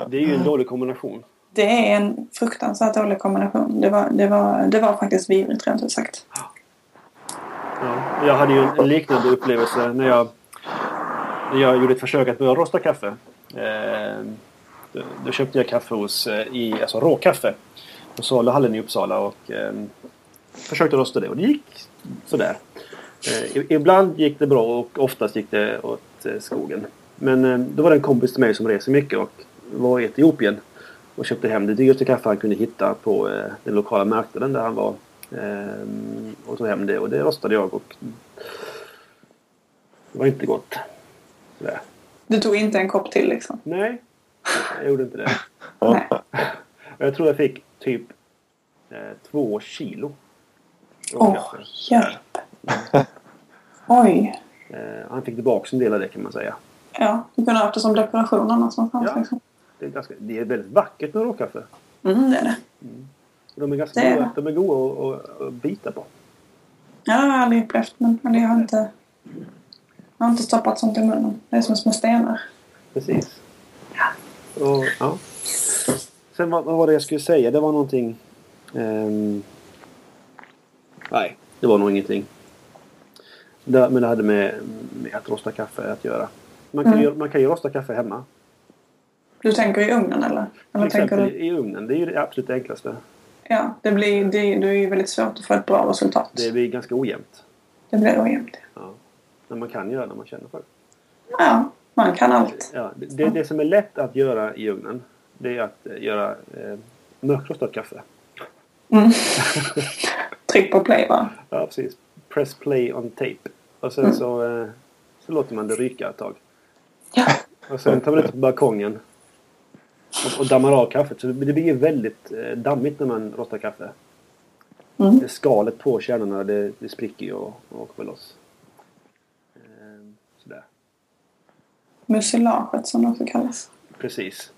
Speaker 2: Det är ju en dålig kombination.
Speaker 1: Det är en fruktansvärt dålig kombination. Det var, det var, det var faktiskt vidrigt rent ut sagt.
Speaker 2: Ja, jag hade ju en, en liknande upplevelse när jag, när jag gjorde ett försök att börja rosta kaffe. Eh, då, då köpte jag kaffe hos, eh, i, alltså råkaffe på Saluhallen i Uppsala och eh, försökte rosta det och det gick sådär. Eh, ibland gick det bra och oftast gick det åt eh, skogen. Men eh, då var det en kompis till mig som reser mycket och var i Etiopien och köpte hem det dyraste kaffe han kunde hitta på eh, den lokala marknaden där han var. Ehm, och tog hem det och det rostade jag och det var inte gott. Sådär.
Speaker 1: Du tog inte en kopp till liksom?
Speaker 2: Nej, jag gjorde inte det. Jag tror jag fick typ eh, två kilo
Speaker 1: Åh, hjälp. Oj.
Speaker 2: Eh, han fick tillbaka en del av det kan man säga.
Speaker 1: Ja, du kunde ha haft det som dekoration annars någonstans.
Speaker 2: Ja.
Speaker 1: Liksom.
Speaker 2: Det är, ganska, det är väldigt vackert med råkaffe.
Speaker 1: Mm, det är det.
Speaker 2: Och De är ganska
Speaker 1: Det
Speaker 2: goda, de är goda att, att, bita på.
Speaker 1: Ja, det har jag aldrig upplevt. Men, men jag har inte... Jag har inte stoppat sånt i munnen. Det är som små stenar.
Speaker 2: Precis. Och, ja. Sen vad, vad var det jag skulle säga? Det var någonting... ehm, nej, det var nog ingenting. Det, men det hade med, med att rosta kaffe att göra. Man kan,
Speaker 1: Mm.
Speaker 2: ju, man kan ju rosta kaffe hemma.
Speaker 1: Du tänker i ugnen eller?
Speaker 2: Till
Speaker 1: Eller tänker
Speaker 2: exempel
Speaker 1: du...
Speaker 2: i ugnen. Det är ju det absolut enklaste.
Speaker 1: Ja, det blir, det, det är ju väldigt svårt att få ett bra resultat.
Speaker 2: Det blir ganska ojämnt.
Speaker 1: Det blir ojämnt.
Speaker 2: Ja. Men man kan göra när man känner för det.
Speaker 1: Ja, man kan allt.
Speaker 2: Ja, det, det, det som är lätt att göra i ugnen det är att göra eh, mörkrostat kaffe.
Speaker 1: Mm. Tryck på play bara.
Speaker 2: Ja, precis. Press play on tape. Och sen så, eh, så låter man det ryka ett tag.
Speaker 1: Ja.
Speaker 2: Och sen tar man det på balkongen. Och, och dammar av kaffet. Så det blir väldigt eh, dammigt när man rostar kaffe.
Speaker 1: Mm.
Speaker 2: Det skalet på kärnorna det, det spricker ju och, och åker loss. Eh, sådär.
Speaker 1: Mucilaget som det också kallas.
Speaker 2: Precis.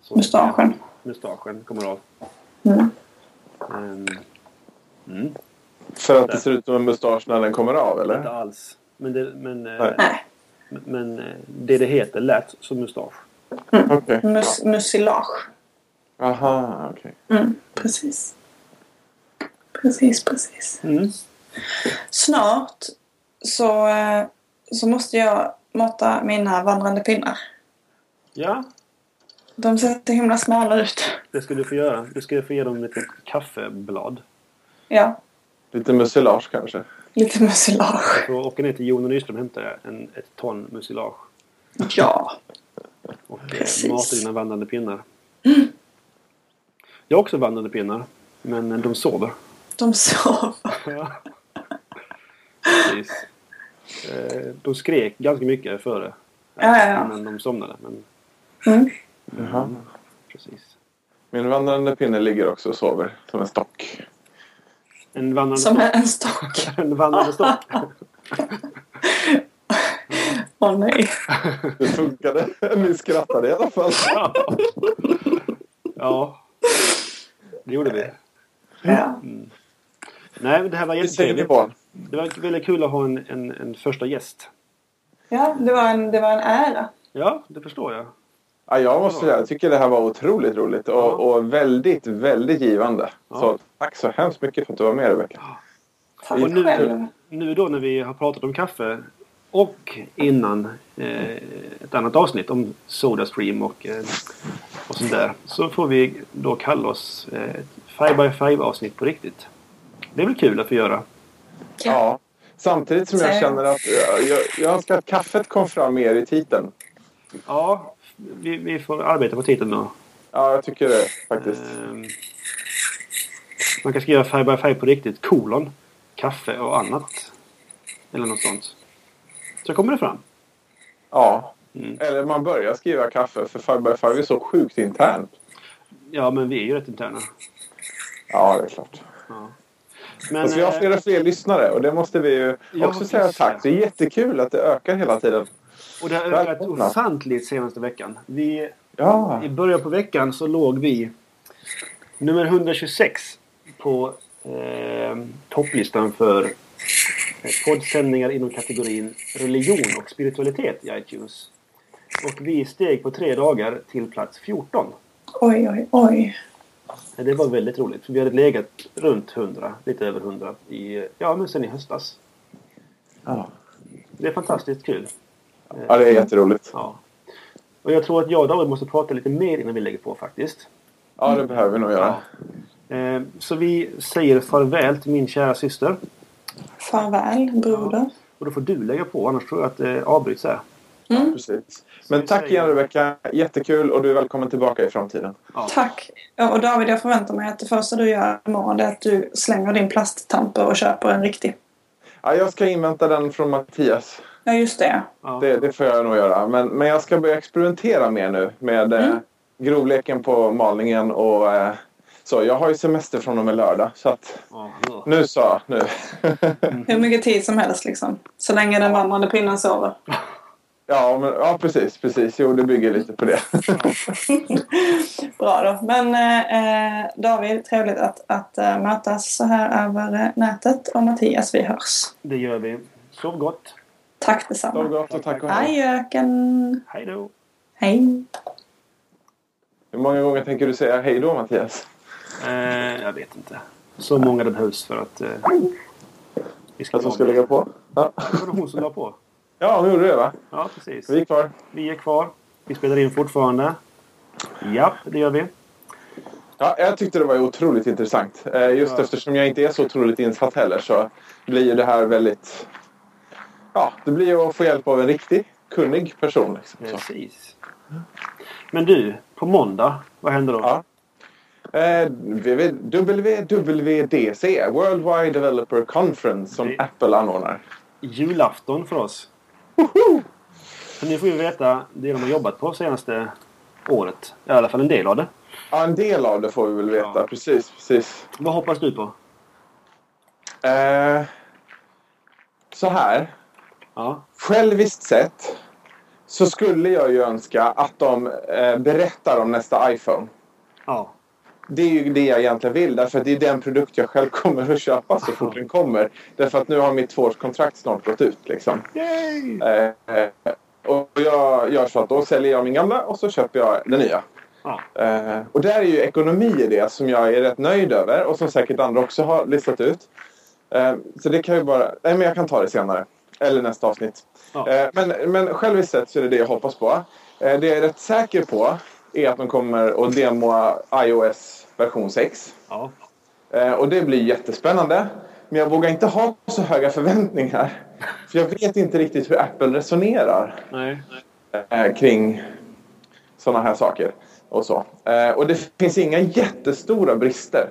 Speaker 2: Så-
Speaker 1: Mustaschen.
Speaker 2: Mustaschen kommer av.
Speaker 1: Mm.
Speaker 2: Ehm, mm,
Speaker 3: För att det ser ut som en mustasch när den kommer av,
Speaker 2: inte
Speaker 3: eller?
Speaker 2: alls. Men, det, men, eh,
Speaker 3: Nej.
Speaker 2: Men eh, det det heter lät som mustasch.
Speaker 3: Okej.
Speaker 1: mus, mucilage.
Speaker 3: Aha, okej.
Speaker 1: Mm, precis. Precis, precis.
Speaker 2: Mm.
Speaker 1: Snart så, eh, så måste jag mata mina vandrande pinnar.
Speaker 2: Ja,
Speaker 1: De ser så himla smala ut.
Speaker 2: det ska du få göra. Du ska få ge dem lite kaffeblad.
Speaker 1: Ja,
Speaker 3: Lite mucilage kanske.
Speaker 1: lite mucilage.
Speaker 2: Får åka ner till Jon och Nyström och hämta en, ett ton mucilage.
Speaker 1: Ja.
Speaker 2: Och eh,
Speaker 1: Precis.
Speaker 2: mata dina vandrande pinnar. Jag har också vandrande pinnar. Men eh, de sover.
Speaker 1: De sover.
Speaker 2: Ja. Precis. Eh, De skrek ganska mycket före.
Speaker 1: Ja, ja, ja.
Speaker 2: Innan de somnade. Men
Speaker 1: Mm.
Speaker 3: Jaha.
Speaker 2: precis.
Speaker 3: Min vandrande pinne ligger också och sover som en stock.
Speaker 2: En vandrande
Speaker 1: Som
Speaker 2: stock.
Speaker 1: en stock.
Speaker 2: En vandrande stock.
Speaker 1: Åh nej.
Speaker 3: Det funkade. Ni skrattade i alla fall.
Speaker 2: Ja. ja. Det gjorde vi.
Speaker 1: Ja.
Speaker 2: Nej, men det här var jättetrevligt. Det var väldigt kul att ha en, en, en första gäst.
Speaker 1: ja, det var en, det var en ära.
Speaker 2: Ja, det förstår jag.
Speaker 3: Ja, jag måste säga, jag tycker det här var otroligt roligt och,
Speaker 2: Ja.
Speaker 3: och väldigt, väldigt givande.
Speaker 2: Ja.
Speaker 3: Så tack så hemskt mycket för att du var med Rebecka.
Speaker 1: Tack
Speaker 2: Och nu,
Speaker 1: själv.
Speaker 2: nu då när vi har pratat om kaffe och innan eh, ett annat avsnitt om Sodastream och, eh, och sånt där. Så får vi då kalla oss eh, ett 5x5 avsnitt på riktigt. Det är väl kul att få göra.
Speaker 3: Ja. Samtidigt som jag känner att jag, jag, jag önskar att kaffet kom fram mer i titeln.
Speaker 2: Ja, vi, vi får arbeta på titeln då.
Speaker 3: Ja, jag tycker det faktiskt.
Speaker 2: Ehm, man kan skriva 5x5 på riktigt, kolon, kaffe och annat. Eller något sånt. Så kommer det fram.
Speaker 3: Ja.
Speaker 2: Mm.
Speaker 3: Eller man börjar skriva kaffe för 5x5 är så sjukt internt.
Speaker 2: Ja, men vi är ju rätt interna.
Speaker 3: Ja, det är klart.
Speaker 2: Ja. Men,
Speaker 3: Fast vi har fler och fler lyssnare och det måste vi ju också säga tack.
Speaker 2: det.
Speaker 3: Det är jättekul att det ökar hela tiden.
Speaker 2: Och det har ökat
Speaker 3: Välkomna.
Speaker 2: ofantligt senaste veckan. Vi,
Speaker 3: Ja.
Speaker 2: I början på veckan så låg vi nummer 126 på eh, topplistan för eh, poddsändningar inom kategorin religion och spiritualitet i iTunes. Och vi steg på tre dagar till plats 14.
Speaker 1: Oj, oj, oj.
Speaker 2: Det var väldigt roligt för vi hade legat runt 100, lite över 100 i, ja men sen i höstas.
Speaker 3: Ja.
Speaker 2: Det är fantastiskt kul.
Speaker 3: ja, det är jätteroligt.
Speaker 2: Ja. Och jag tror att jag och David måste prata lite mer innan vi lägger på faktiskt.
Speaker 3: Ja, det behöver vi nog göra.
Speaker 2: Eh, Så vi säger farväl till min kära syster.
Speaker 1: Farväl, broder.
Speaker 2: Och då får du lägga på annars tror jag att det avbryts här.
Speaker 3: Precis. Men tack igen Rebecka. Jättekul och du är välkommen tillbaka i framtiden.
Speaker 2: Ja.
Speaker 1: Tack. Ja, Och David, jag förväntar mig att det första du gör imorgon är att du slänger din plasttamper och köper en riktig.
Speaker 3: Ja, jag ska invänta den från Mattias.
Speaker 1: Ja, just det.
Speaker 2: Ja.
Speaker 3: Det, det får jag nog göra. Men, men jag ska börja experimentera mer nu med eh, grovleken på malningen och eh, så. Jag har ju semester från och med lördag. Så att
Speaker 2: ja.
Speaker 3: nu så. Nu.
Speaker 1: Hur mycket tid som helst liksom. Så länge den vandrande pinnen sover.
Speaker 3: ja, men, ja, precis. precis. Jo, det bygger lite på det.
Speaker 1: Bra då. Men eh, David, trevligt att, att eh, mötas så här över eh, nätet. Och Mattias, vi hörs.
Speaker 2: Det gör vi. Sov gott.
Speaker 1: Tack
Speaker 3: Sov
Speaker 1: detsamma.
Speaker 3: gott och tack och hej.
Speaker 1: Hej öken.
Speaker 2: Hej då.
Speaker 1: Hej.
Speaker 3: Hur många gånger tänker du säga hej då Mattias?
Speaker 2: Eh, jag vet inte. Så många det behövs för att eh, vi ska
Speaker 3: Att du
Speaker 2: vara
Speaker 3: ska lägga på? Ja,
Speaker 2: Det var hon som la på.
Speaker 3: ja hon gjorde det va?
Speaker 2: Ja, precis.
Speaker 3: Vi är kvar.
Speaker 2: Vi är kvar. Vi spelar in fortfarande. Ja, det gör vi.
Speaker 3: Ja, jag tyckte det var otroligt intressant. Eh, Just
Speaker 2: Ja.
Speaker 3: eftersom jag inte är så otroligt insatt heller så blir ju det här väldigt... Ja, det blir ju att få hjälp av en riktig kunnig person. Liksom. Så.
Speaker 2: Precis. Men du, på måndag, vad händer då?
Speaker 3: Ja. Eh, WWDC, Worldwide Developer Conference, som Apple anordnar.
Speaker 2: Julafton för oss. Så nu får vi veta det de har jobbat på senaste året. I alla fall en del av det.
Speaker 3: Ja, en del av det får vi väl veta.
Speaker 2: Ja.
Speaker 3: Precis, precis.
Speaker 2: Vad hoppas du på?
Speaker 3: Eh, så här.
Speaker 2: Ja.
Speaker 3: Själviskt sett så skulle jag ju önska att de eh, berättar om nästa iPhone.
Speaker 2: Ja.
Speaker 3: Det är ju det jag egentligen vill. Därför att det är den produkt jag själv kommer att köpa så fort den kommer. Därför att nu har mitt tvåårskontrakt snart gått ut. Liksom. Eh, och jag gör så att då säljer jag min gamla och så köper jag den nya.
Speaker 2: Ja.
Speaker 3: Eh, och där är ju ekonomi i det som jag är rätt nöjd över och som säkert andra också har listat ut. Eh, så det kan ju bara... Nej, men jag kan ta det senare. Eller nästa avsnitt.
Speaker 2: Ja.
Speaker 3: Eh, men, men själviskt sett så är det det jag hoppas på. Eh, det jag är rätt säker på är att de kommer att demoa iOS version 6.
Speaker 2: Ja.
Speaker 3: Eh, och det blir jättespännande. Men jag vågar inte ha så höga förväntningar. För jag vet inte riktigt hur Apple resonerar
Speaker 2: Nej.
Speaker 3: eh, kring sådana här saker. Och, så. Eh, och det finns inga jättestora brister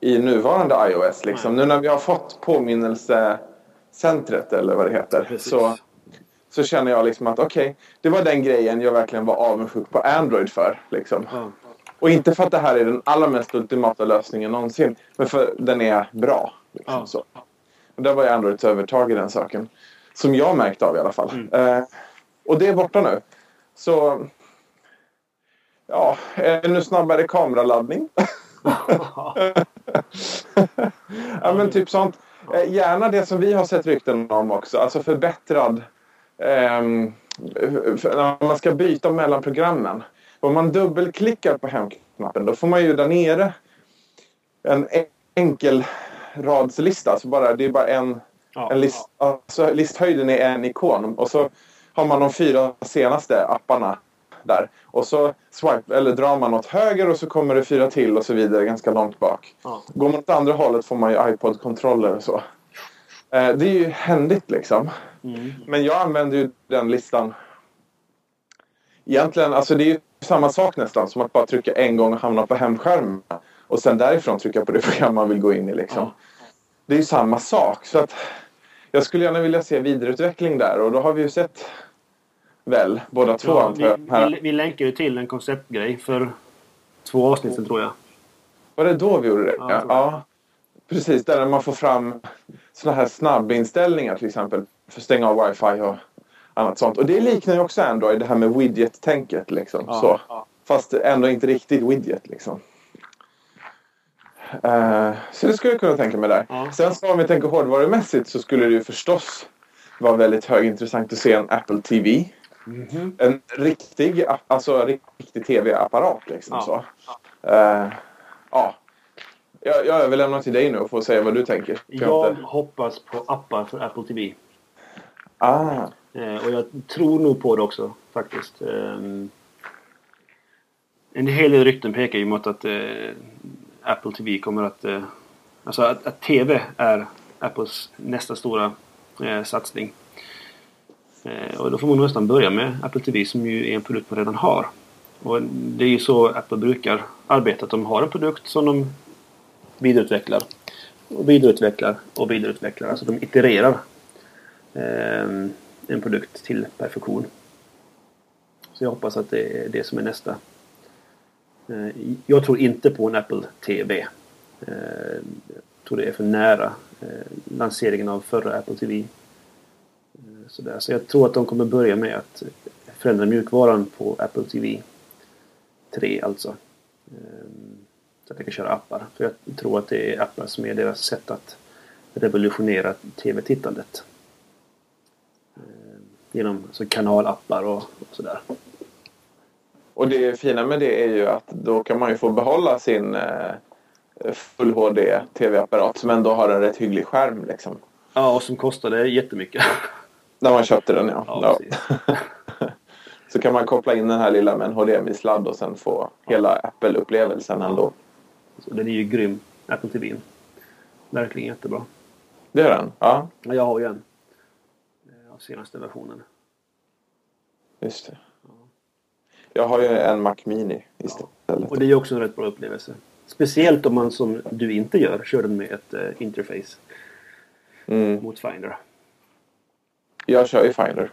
Speaker 3: i nuvarande iOS. Liksom. Nu när vi har fått påminnelsecentret eller vad det heter.
Speaker 2: Precis.
Speaker 3: Så, så känner jag liksom att okej, det var den grejen jag verkligen var avundsjuk på Android för. Liksom.
Speaker 2: Ja.
Speaker 3: Och inte för att det här är den allra mest ultimata lösningen någonsin. Men för den är bra. Liksom,
Speaker 2: Ja.
Speaker 3: så. Och där var ju Androids övertag i den saken. Som jag märkte av i alla fall.
Speaker 2: Mm.
Speaker 3: Eh, och det är borta nu. Så... Ja, ännu snabbare kameraladdning. ja, men typ sånt. Eh, gärna det som vi har sett rykten om också. Alltså förbättrad... ehm, när man ska byta mellan programmen. Om man dubbelklickar på hemknappen då får man ju där nere en enkel radslista. Så bara, det är bara en,
Speaker 2: Ja.
Speaker 3: en list, alltså listhöjden är en ikon. Och så har man de fyra senaste apparna där. Och så swipe, eller drar man åt höger och så kommer det fyra till och så vidare ganska långt bak.
Speaker 2: Ja.
Speaker 3: Går man åt andra hållet får man ju iPod-kontroller och så. Eh, det är ju händigt liksom.
Speaker 2: Mm.
Speaker 3: Men jag använder ju den listan. Egentligen, alltså det är ju samma sak nästan som att bara trycka en gång och hamna på hemskärmen. Och sen därifrån trycka på det program man vill gå in i liksom.
Speaker 2: Ja.
Speaker 3: Det är ju samma sak. Så att jag skulle gärna vilja se vidareutveckling där och då har vi ju sett väl båda två
Speaker 2: Ja,
Speaker 3: antar jag.
Speaker 2: vi,
Speaker 3: Här.
Speaker 2: vi, länkar ju till en konceptgrej för två avsnitt sedan, tror jag.
Speaker 3: Var det då vi gjorde det?
Speaker 2: Ja,
Speaker 3: ja. Precis, där man får fram såna här snabbinställningar till exempel. För att stänga av wifi och annat sånt. Och det liknar ju också Android, det här med widget-tänket. Liksom.
Speaker 2: Ja,
Speaker 3: så.
Speaker 2: ja.
Speaker 3: Fast ändå inte riktigt widget. Liksom. Eh, så det skulle jag kunna tänka mig där.
Speaker 2: Ja.
Speaker 3: Sen så om vi tänker hårdvarumässigt så skulle det ju förstås vara väldigt högintressant att se en Apple TV.
Speaker 2: Mhm.
Speaker 3: En riktig, alltså riktig TV-apparat. Liksom,
Speaker 2: Ja.
Speaker 3: så. Eh, ja. Jag, jag överlämnar till dig nu och får säga vad du tänker.
Speaker 2: Jag hoppas på appar för Apple TV.
Speaker 3: Ah,
Speaker 2: Eh, och jag tror nog på det också faktiskt. Ehm, en hel del rykten pekar ju mot att eh, Apple TV kommer att... Eh, alltså att, att TV är Apples nästa stora satsning. Och då får man nästan börja med Apple TV som ju är en produkt man redan har. Och det är ju så Apple brukar arbeta. Att de har en produkt som de vidareutvecklar. Och vidareutvecklar och vidareutvecklar. Alltså de itererar eh, en produkt till perfektion. Så jag hoppas att det är det som är nästa. Eh, Jag tror inte på en Apple TV. Eh, Jag tror det är för nära eh, lanseringen av förra Apple TV. Eh, Sådär. Så jag tror att de kommer börja med att förändra mjukvaran på Apple TV 3 alltså. Eh, så att jag kan köra appar. För jag tror att det är appar som är deras sätt att revolutionera TV-tittandet. Eh, Genom alltså kanalappar och, och sådär.
Speaker 3: och det fina med det är ju att då kan man ju få behålla sin eh, Full HD TV-apparat som ändå har en rätt hygglig skärm. Liksom.
Speaker 2: Ja, och som kostade jättemycket.
Speaker 3: När man köpte den ja.
Speaker 2: Ja,
Speaker 3: ja. Så kan man koppla in den här lilla med en HDMI-sladd och sen få hela Apple-upplevelsen ändå.
Speaker 2: Så den är ju grym, Apple TV. Verkligen jättebra.
Speaker 3: Det är den? Ja,
Speaker 2: Ja, Jag har ju en. eh, Av senaste versionen.
Speaker 3: just det. Jag har ju en Mac Mini istället.
Speaker 2: Och det är ju också en rätt bra upplevelse. Speciellt om man som du inte gör, kör den med ett eh, interface
Speaker 3: Mm.
Speaker 2: mot Finder.
Speaker 3: Jag kör ju Finder.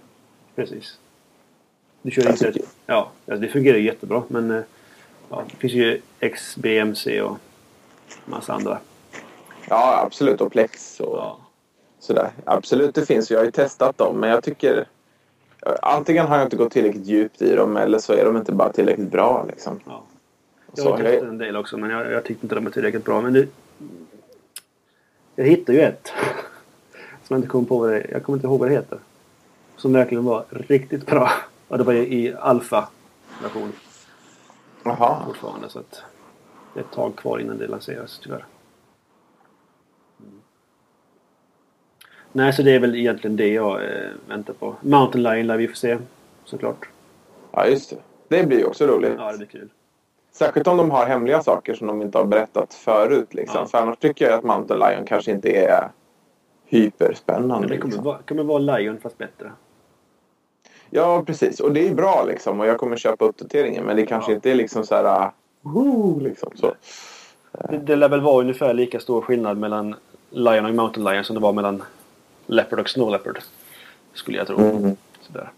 Speaker 2: Precis. Du kör inte...
Speaker 3: tycker-
Speaker 2: Ja, alltså det fungerar jättebra men eh, ja, det finns ju XBMC och massa andra.
Speaker 3: Ja, absolut. Och Plex och
Speaker 2: Ja.
Speaker 3: sådär. Absolut, det finns. Jag har ju testat dem, men jag tycker... Antingen har jag inte gått tillräckligt djupt i dem eller så är de inte bara tillräckligt bra. Liksom.
Speaker 2: Ja. Jag
Speaker 3: Så
Speaker 2: har testat
Speaker 3: jag,
Speaker 2: en del också men jag, jag tyckte inte de var tillräckligt bra. Men det, jag hittade ju ett. Som jag inte kom på vad det Jag kommer inte ihåg vad det heter. Som verkligen var riktigt bra. Och det var i alfa-version
Speaker 3: jaha.
Speaker 2: fortfarande. Så att det är ett tag kvar innan det lanseras tyvärr. Mm. Nej, så det är väl egentligen det jag eh, väntar på. Mountain Lion lär vi få se. Såklart.
Speaker 3: Ja, just det. Det blir ju också roligt.
Speaker 2: Ja, det blir kul.
Speaker 3: Särskilt om de har hemliga saker som de inte har berättat förut. Liksom.
Speaker 2: Ja.
Speaker 3: För annars tycker jag att Mountain Lion kanske inte är hyperspännande.
Speaker 2: Men det kommer,
Speaker 3: liksom.
Speaker 2: vara, kommer vara Lion fast bättre.
Speaker 3: Ja, precis. Och det är bra liksom. Och jag kommer köpa uppdateringen. Men det kanske
Speaker 2: Ja.
Speaker 3: inte är liksom så här... Uh, liksom så.
Speaker 2: Det, det lär väl vara ungefär lika stor skillnad mellan Lion och Mountain Lion som det var mellan Leopard och Snow Leopard. Skulle jag tro.
Speaker 3: Mm.
Speaker 2: Sådär.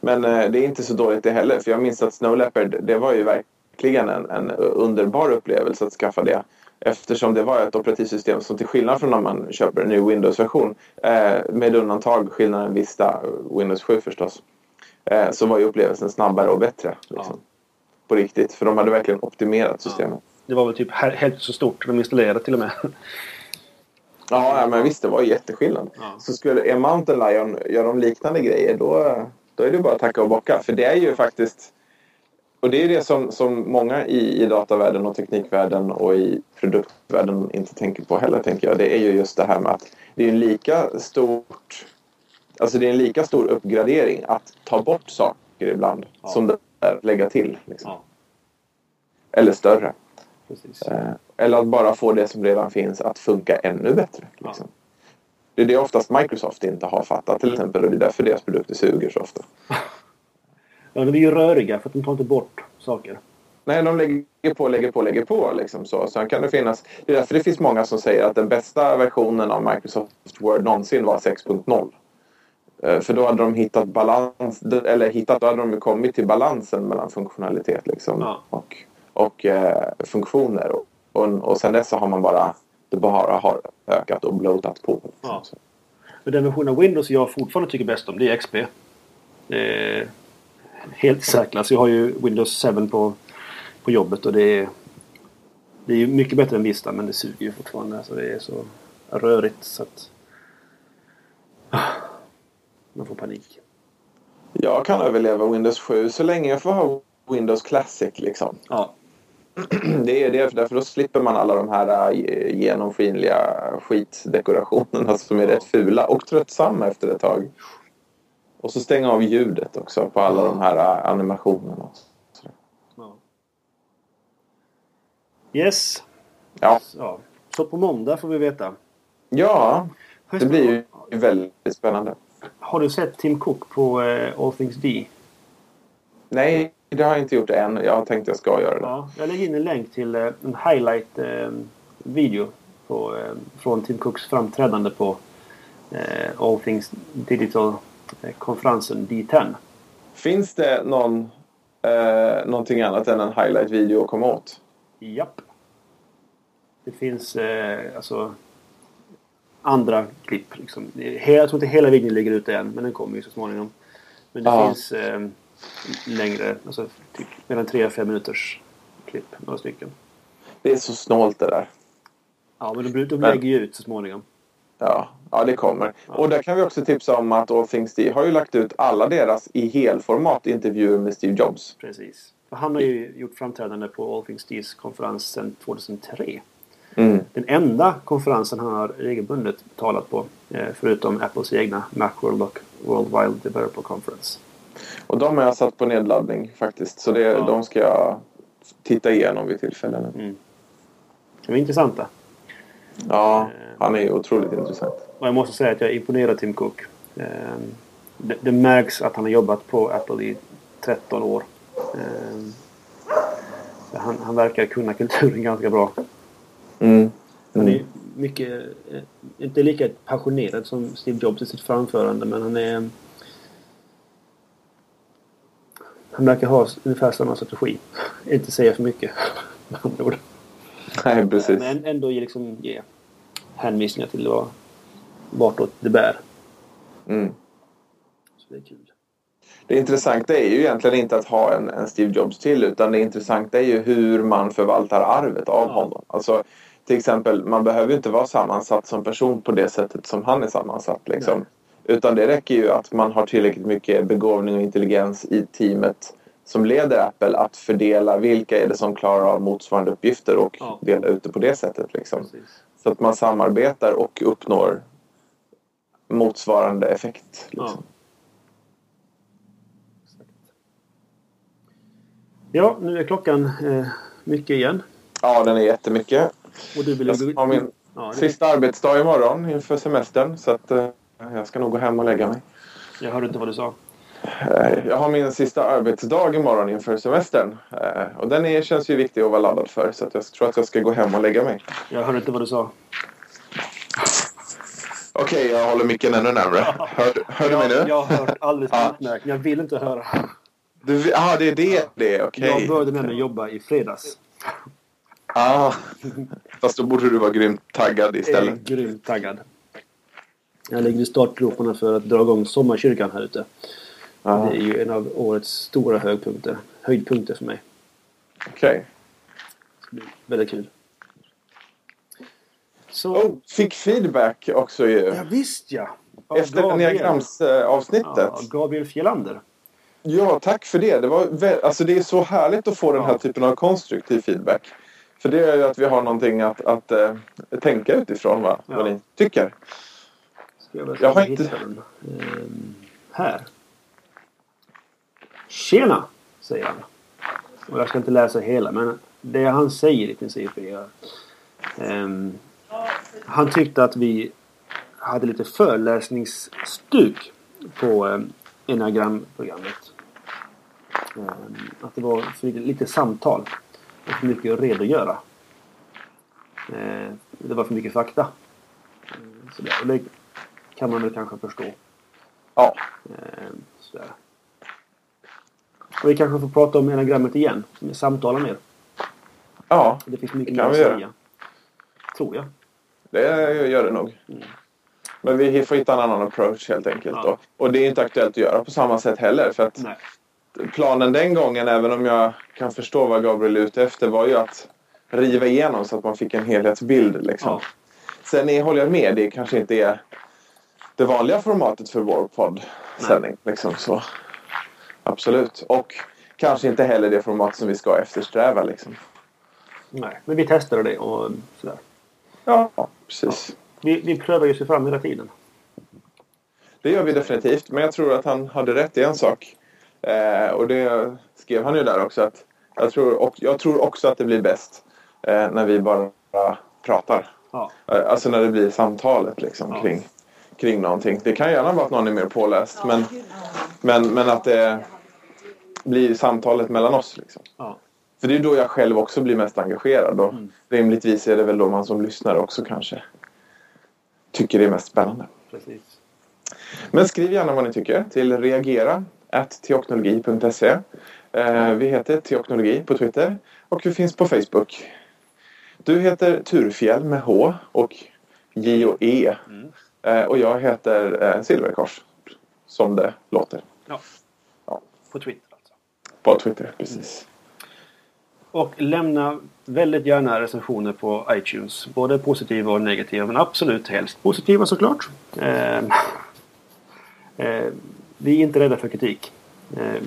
Speaker 3: Men eh, det är inte så dåligt det heller. För jag minns att Snow Leopard, det var ju verkligen en, en underbar upplevelse att skaffa det. Eftersom det var ett operativsystem som till skillnad från när man köper en ny Windows-version, eh, med undantag skillnaden Vista, Windows 7 förstås, eh, så var ju upplevelsen snabbare och bättre. Liksom. På riktigt. För de hade verkligen optimerat systemet.
Speaker 2: Det var väl typ hälften så stort. De installerade till och med.
Speaker 3: Ja, ja, men visst, det var jätteskillnad.
Speaker 2: Ja.
Speaker 3: Så skulle är Mountain Lion gör de liknande grejer, då, då är det bara att tacka och bocka. För det är ju faktiskt... Och det är det som, som många i, i datavärlden och teknikvärlden och i produktvärlden inte tänker på heller, tänker jag. Det är ju just det här med att det är en lika stort... Alltså det är en lika stor uppgradering att ta bort saker ibland
Speaker 2: Ja.
Speaker 3: som det är att lägga till. Liksom.
Speaker 2: Ja,
Speaker 3: Eller större.
Speaker 2: precis.
Speaker 3: Eh, Eller att bara få det som redan finns att funka ännu bättre. Liksom. Det är det oftast Microsoft inte har fattat till exempel och det är därför deras produkter suger så ofta.
Speaker 2: Ja, de är ju röriga för att de tar inte bort saker.
Speaker 3: Nej, de lägger på, lägger på, lägger på. Liksom så. Sen kan det finnas... Det är därför det finns många som säger att den bästa versionen av Microsoft Word någonsin var 6.0. Eh, För då hade de hittat balans, eller hittat, då hade de kommit till balansen mellan funktionalitet liksom,
Speaker 2: Ja.
Speaker 3: och, och eh, funktioner. Och, och, och sen dess så har man bara, det bara har ökat och bloatat på. Liksom.
Speaker 2: Ja. Men den version av Windows jag fortfarande tycker bäst om det är XP. Det är helt säkrast. Jag har ju Windows 7 på, på jobbet och det är, det är ju mycket bättre än Vista men det suger ju fortfarande. Alltså det är så rörigt så att ah, man får panik.
Speaker 3: Jag kan överleva Windows 7 så länge jag får ha Windows Classic liksom.
Speaker 2: Ja,
Speaker 3: Det är det, därför då slipper man alla de här äh, genomskinliga skitdekorationerna som är rätt fula och tröttsamma efter ett tag. Och så stänga av ljudet också på alla de här äh, animationerna.
Speaker 2: ja. Yes.
Speaker 3: Ja,
Speaker 2: Ja. Så på måndag får vi veta.
Speaker 3: ja det blir ju väldigt spännande.
Speaker 2: Har du sett Tim Cook på eh, All Things D?
Speaker 3: Nej, det har jag inte gjort än. Jag har tänkt att jag ska göra det.
Speaker 2: Ja, jag lägger in en länk till eh, en highlight-video eh, från Tim Cooks framträdande på All Things Digital-konferensen D10.
Speaker 3: Finns det någon, eh, någonting annat än en highlight-video att komma åt?
Speaker 2: Japp. Det finns eh, alltså andra klipp. Liksom. Jag tror inte hela videon ligger ute än, men den kommer ju så småningom. Men det
Speaker 3: Ja.
Speaker 2: finns eh, längre, alltså typ mellan 3 och 5 minuters klipp. Några stycken.
Speaker 3: Det är så snålt det där.
Speaker 2: Ja, men de, de lägger ju ut så småningom.
Speaker 3: Ja, ja det kommer. Och där kan vi också tipsa om att All Things D har ju lagt ut alla deras i helformat intervjuer med Steve Jobs.
Speaker 2: Precis. Han har ju gjort framträdande på All Things D's konferens sedan 2003.
Speaker 3: Mm.
Speaker 2: Den enda konferensen han har regelbundet talat på. eh, Förutom Apples egna Macworld och World Wide Developer Conference.
Speaker 3: Och de har jag satt på nedladdning faktiskt. Så det,
Speaker 2: Ja.
Speaker 3: de ska jag titta igenom vid tillfällen.
Speaker 2: Mm. De är intressanta.
Speaker 3: Ja, han är otroligt intressant.
Speaker 2: Och jag måste säga att jag är imponerad av Tim Cook. Eh, Det, det märks att han har jobbat på Apple i 13 år. Eh, Han, han verkar kunna kulturen ganska bra.
Speaker 3: Mm.
Speaker 2: Han är
Speaker 3: Mm.
Speaker 2: mycket, eh, inte lika passionerad som Steve Jobs i sitt framförande men han är... Han verkar ha ungefär samma strategi. inte säga för mycket. med andra ord.
Speaker 3: Nej, precis.
Speaker 2: Men ändå liksom, ge hänvisningar till vad, vartåt det bär.
Speaker 3: Mm.
Speaker 2: Så det är kul.
Speaker 3: Det intressanta är ju egentligen inte att ha en, en Steve Jobs till utan det intressanta är ju hur man förvaltar arvet av
Speaker 2: Ja.
Speaker 3: honom. Alltså, till exempel, man behöver ju inte vara sammansatt som person på det sättet som han är sammansatt. Liksom. Utan det räcker ju att man har tillräckligt mycket begåvning och intelligens i teamet som leder Apple att fördela vilka är det som klarar av motsvarande uppgifter och
Speaker 2: Ja.
Speaker 3: dela ut det på det sättet. Liksom.
Speaker 2: Precis.
Speaker 3: Så att man samarbetar och uppnår motsvarande effekt.
Speaker 2: Ja.
Speaker 3: Liksom.
Speaker 2: ja, nu är klockan eh, mycket igen.
Speaker 3: Ja, den är jättemycket.
Speaker 2: Och du vill
Speaker 3: Jag har min
Speaker 2: ja,
Speaker 3: sista arbetsdag imorgon inför semestern. Så att eh, jag ska nog gå hem och lägga mig.
Speaker 2: Jag hörde inte vad du sa.
Speaker 3: Eh, jag har min sista arbetsdag imorgon inför semestern. Eh, och den är, känns ju viktig att vara laddad för. Så att jag tror att jag ska gå hem och lägga mig.
Speaker 2: Jag hörde inte vad du sa.
Speaker 3: Okej, jag håller micken ännu närmare. Hör, hör du mig nu?
Speaker 2: Jag, har hört alldeles utmärkt. Jag vill inte höra.
Speaker 3: Du, ah, det är det det är. Okej.
Speaker 2: Jag började med mig jobba i fredags.
Speaker 3: Ah, fast då borde du vara grymt taggad
Speaker 2: Jag är
Speaker 3: istället.
Speaker 2: grymt taggad. Jag ligger i startgroparna för att dra igång sommarkyrkan här ute.
Speaker 3: Ah,
Speaker 2: Det är ju en av årets stora högpunkter. Höjdpunkter för mig.
Speaker 3: Okej.
Speaker 2: Det blir väldigt kul. Så...
Speaker 3: Oh, fick feedback också ju.
Speaker 2: Ja, visst ja! Av
Speaker 3: Efter
Speaker 2: Gabriel.
Speaker 3: diagramsavsnittet.
Speaker 2: Ja, Gabriel Fjellander.
Speaker 3: Ja, tack för det. Det, var vä- alltså, det är så härligt att få den här
Speaker 2: Ja.
Speaker 3: typen av konstruktiv feedback. För det gör ju att vi har någonting att, att eh, tänka utifrån, va?
Speaker 2: Ja.
Speaker 3: vad ni tycker.
Speaker 2: Ska jag,
Speaker 3: Jag har inte-
Speaker 2: den. Ehm, här. Tjena! Säger han. Och jag ska inte läsa hela men det han säger i princip är ehm, Han tyckte att vi hade lite föreläsningsstuk på um, Enneagramprogrammet. Ehm, att det var för lite, samtal och för mycket att redogöra. Ehm, det var för mycket fakta. Ehm, så det, och det kan man väl kanske förstå.
Speaker 3: Ja,
Speaker 2: sådär. Och vi kanske får prata om enagrammet igen. Samtala mer.
Speaker 3: ja
Speaker 2: Det finns mycket
Speaker 3: Det kan vi göra.
Speaker 2: säga. Tror jag.
Speaker 3: det gör det nog. Men vi får hitta en annan approach helt enkelt.
Speaker 2: Ja.
Speaker 3: Då. Och det är inte aktuellt att göra på samma sätt heller. För att
Speaker 2: Nej.
Speaker 3: planen den gången, även om jag kan förstå vad Gabriel är ute efter, var ju att riva igenom så att man fick en helhetsbild. Liksom.
Speaker 2: Ja.
Speaker 3: Sen är, håller jag med, det kanske inte är det vanliga formatet för vår poddsändning. Liksom, så. Absolut. Och kanske inte heller det format som vi ska eftersträva. Liksom.
Speaker 2: Nej. Men vi testade det och sådär.
Speaker 3: Ja, precis.
Speaker 2: Vi, vi prövar ju sig fram hela tiden.
Speaker 3: Det gör vi definitivt. Men jag tror att han hade rätt i en sak. Eh, och det skrev han ju där också. Att jag, tror, och, jag tror också att det blir bäst eh, när vi bara pratar.
Speaker 2: Ja.
Speaker 3: Eh, Alltså när det blir samtalet liksom,
Speaker 2: Ja.
Speaker 3: kring, kring någonting. Det kan gärna vara att någon är mer påläst. Men, men, men att det blir samtalet mellan oss. Liksom.
Speaker 2: Ja.
Speaker 3: För det är då jag själv också blir mest engagerad. Och
Speaker 2: Mm.
Speaker 3: rimligtvis är det väl då man som lyssnare också kanske tycker det är mest spännande.
Speaker 2: Precis.
Speaker 3: Men skriv gärna vad ni tycker till reagera teoknologi.se. Eh, vi heter Teoknologi på Twitter och vi finns på Facebook. Du heter Turfjäll med H och J och E.
Speaker 2: Mm.
Speaker 3: Eh, och jag heter eh, Silverkors. Som det låter.
Speaker 2: Ja.
Speaker 3: Ja.
Speaker 2: På Twitter alltså.
Speaker 3: På Twitter, precis.
Speaker 2: Och lämna väldigt gärna recensioner på iTunes. Både positiva och negativa. Men absolut helst positiva såklart. Eh, eh, vi är inte rädda för kritik. Eh,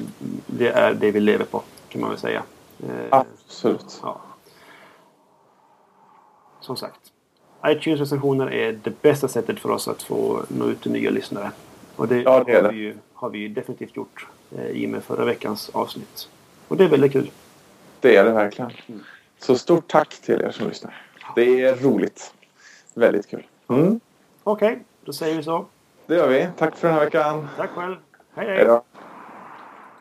Speaker 2: det är det vi lever på kan man väl säga. Eh,
Speaker 3: Absolut.
Speaker 2: ja. Som sagt. iTunes-recensioner är det bästa sättet för oss att få nå ut till nya lyssnare. Och det,
Speaker 3: Ja, det är
Speaker 2: har,
Speaker 3: det.
Speaker 2: vi ju, har vi ju definitivt gjort eh, i och med förra veckans avsnitt. Och det är väldigt kul.
Speaker 3: Det är det verkligen.
Speaker 2: Mm.
Speaker 3: Så stort tack till er som lyssnar. Det är roligt. Väldigt kul. Mm.
Speaker 2: Okej, då säger vi så.
Speaker 3: Det gör vi. Tack för den här veckan.
Speaker 2: Tack själv. Hej
Speaker 3: Hej då.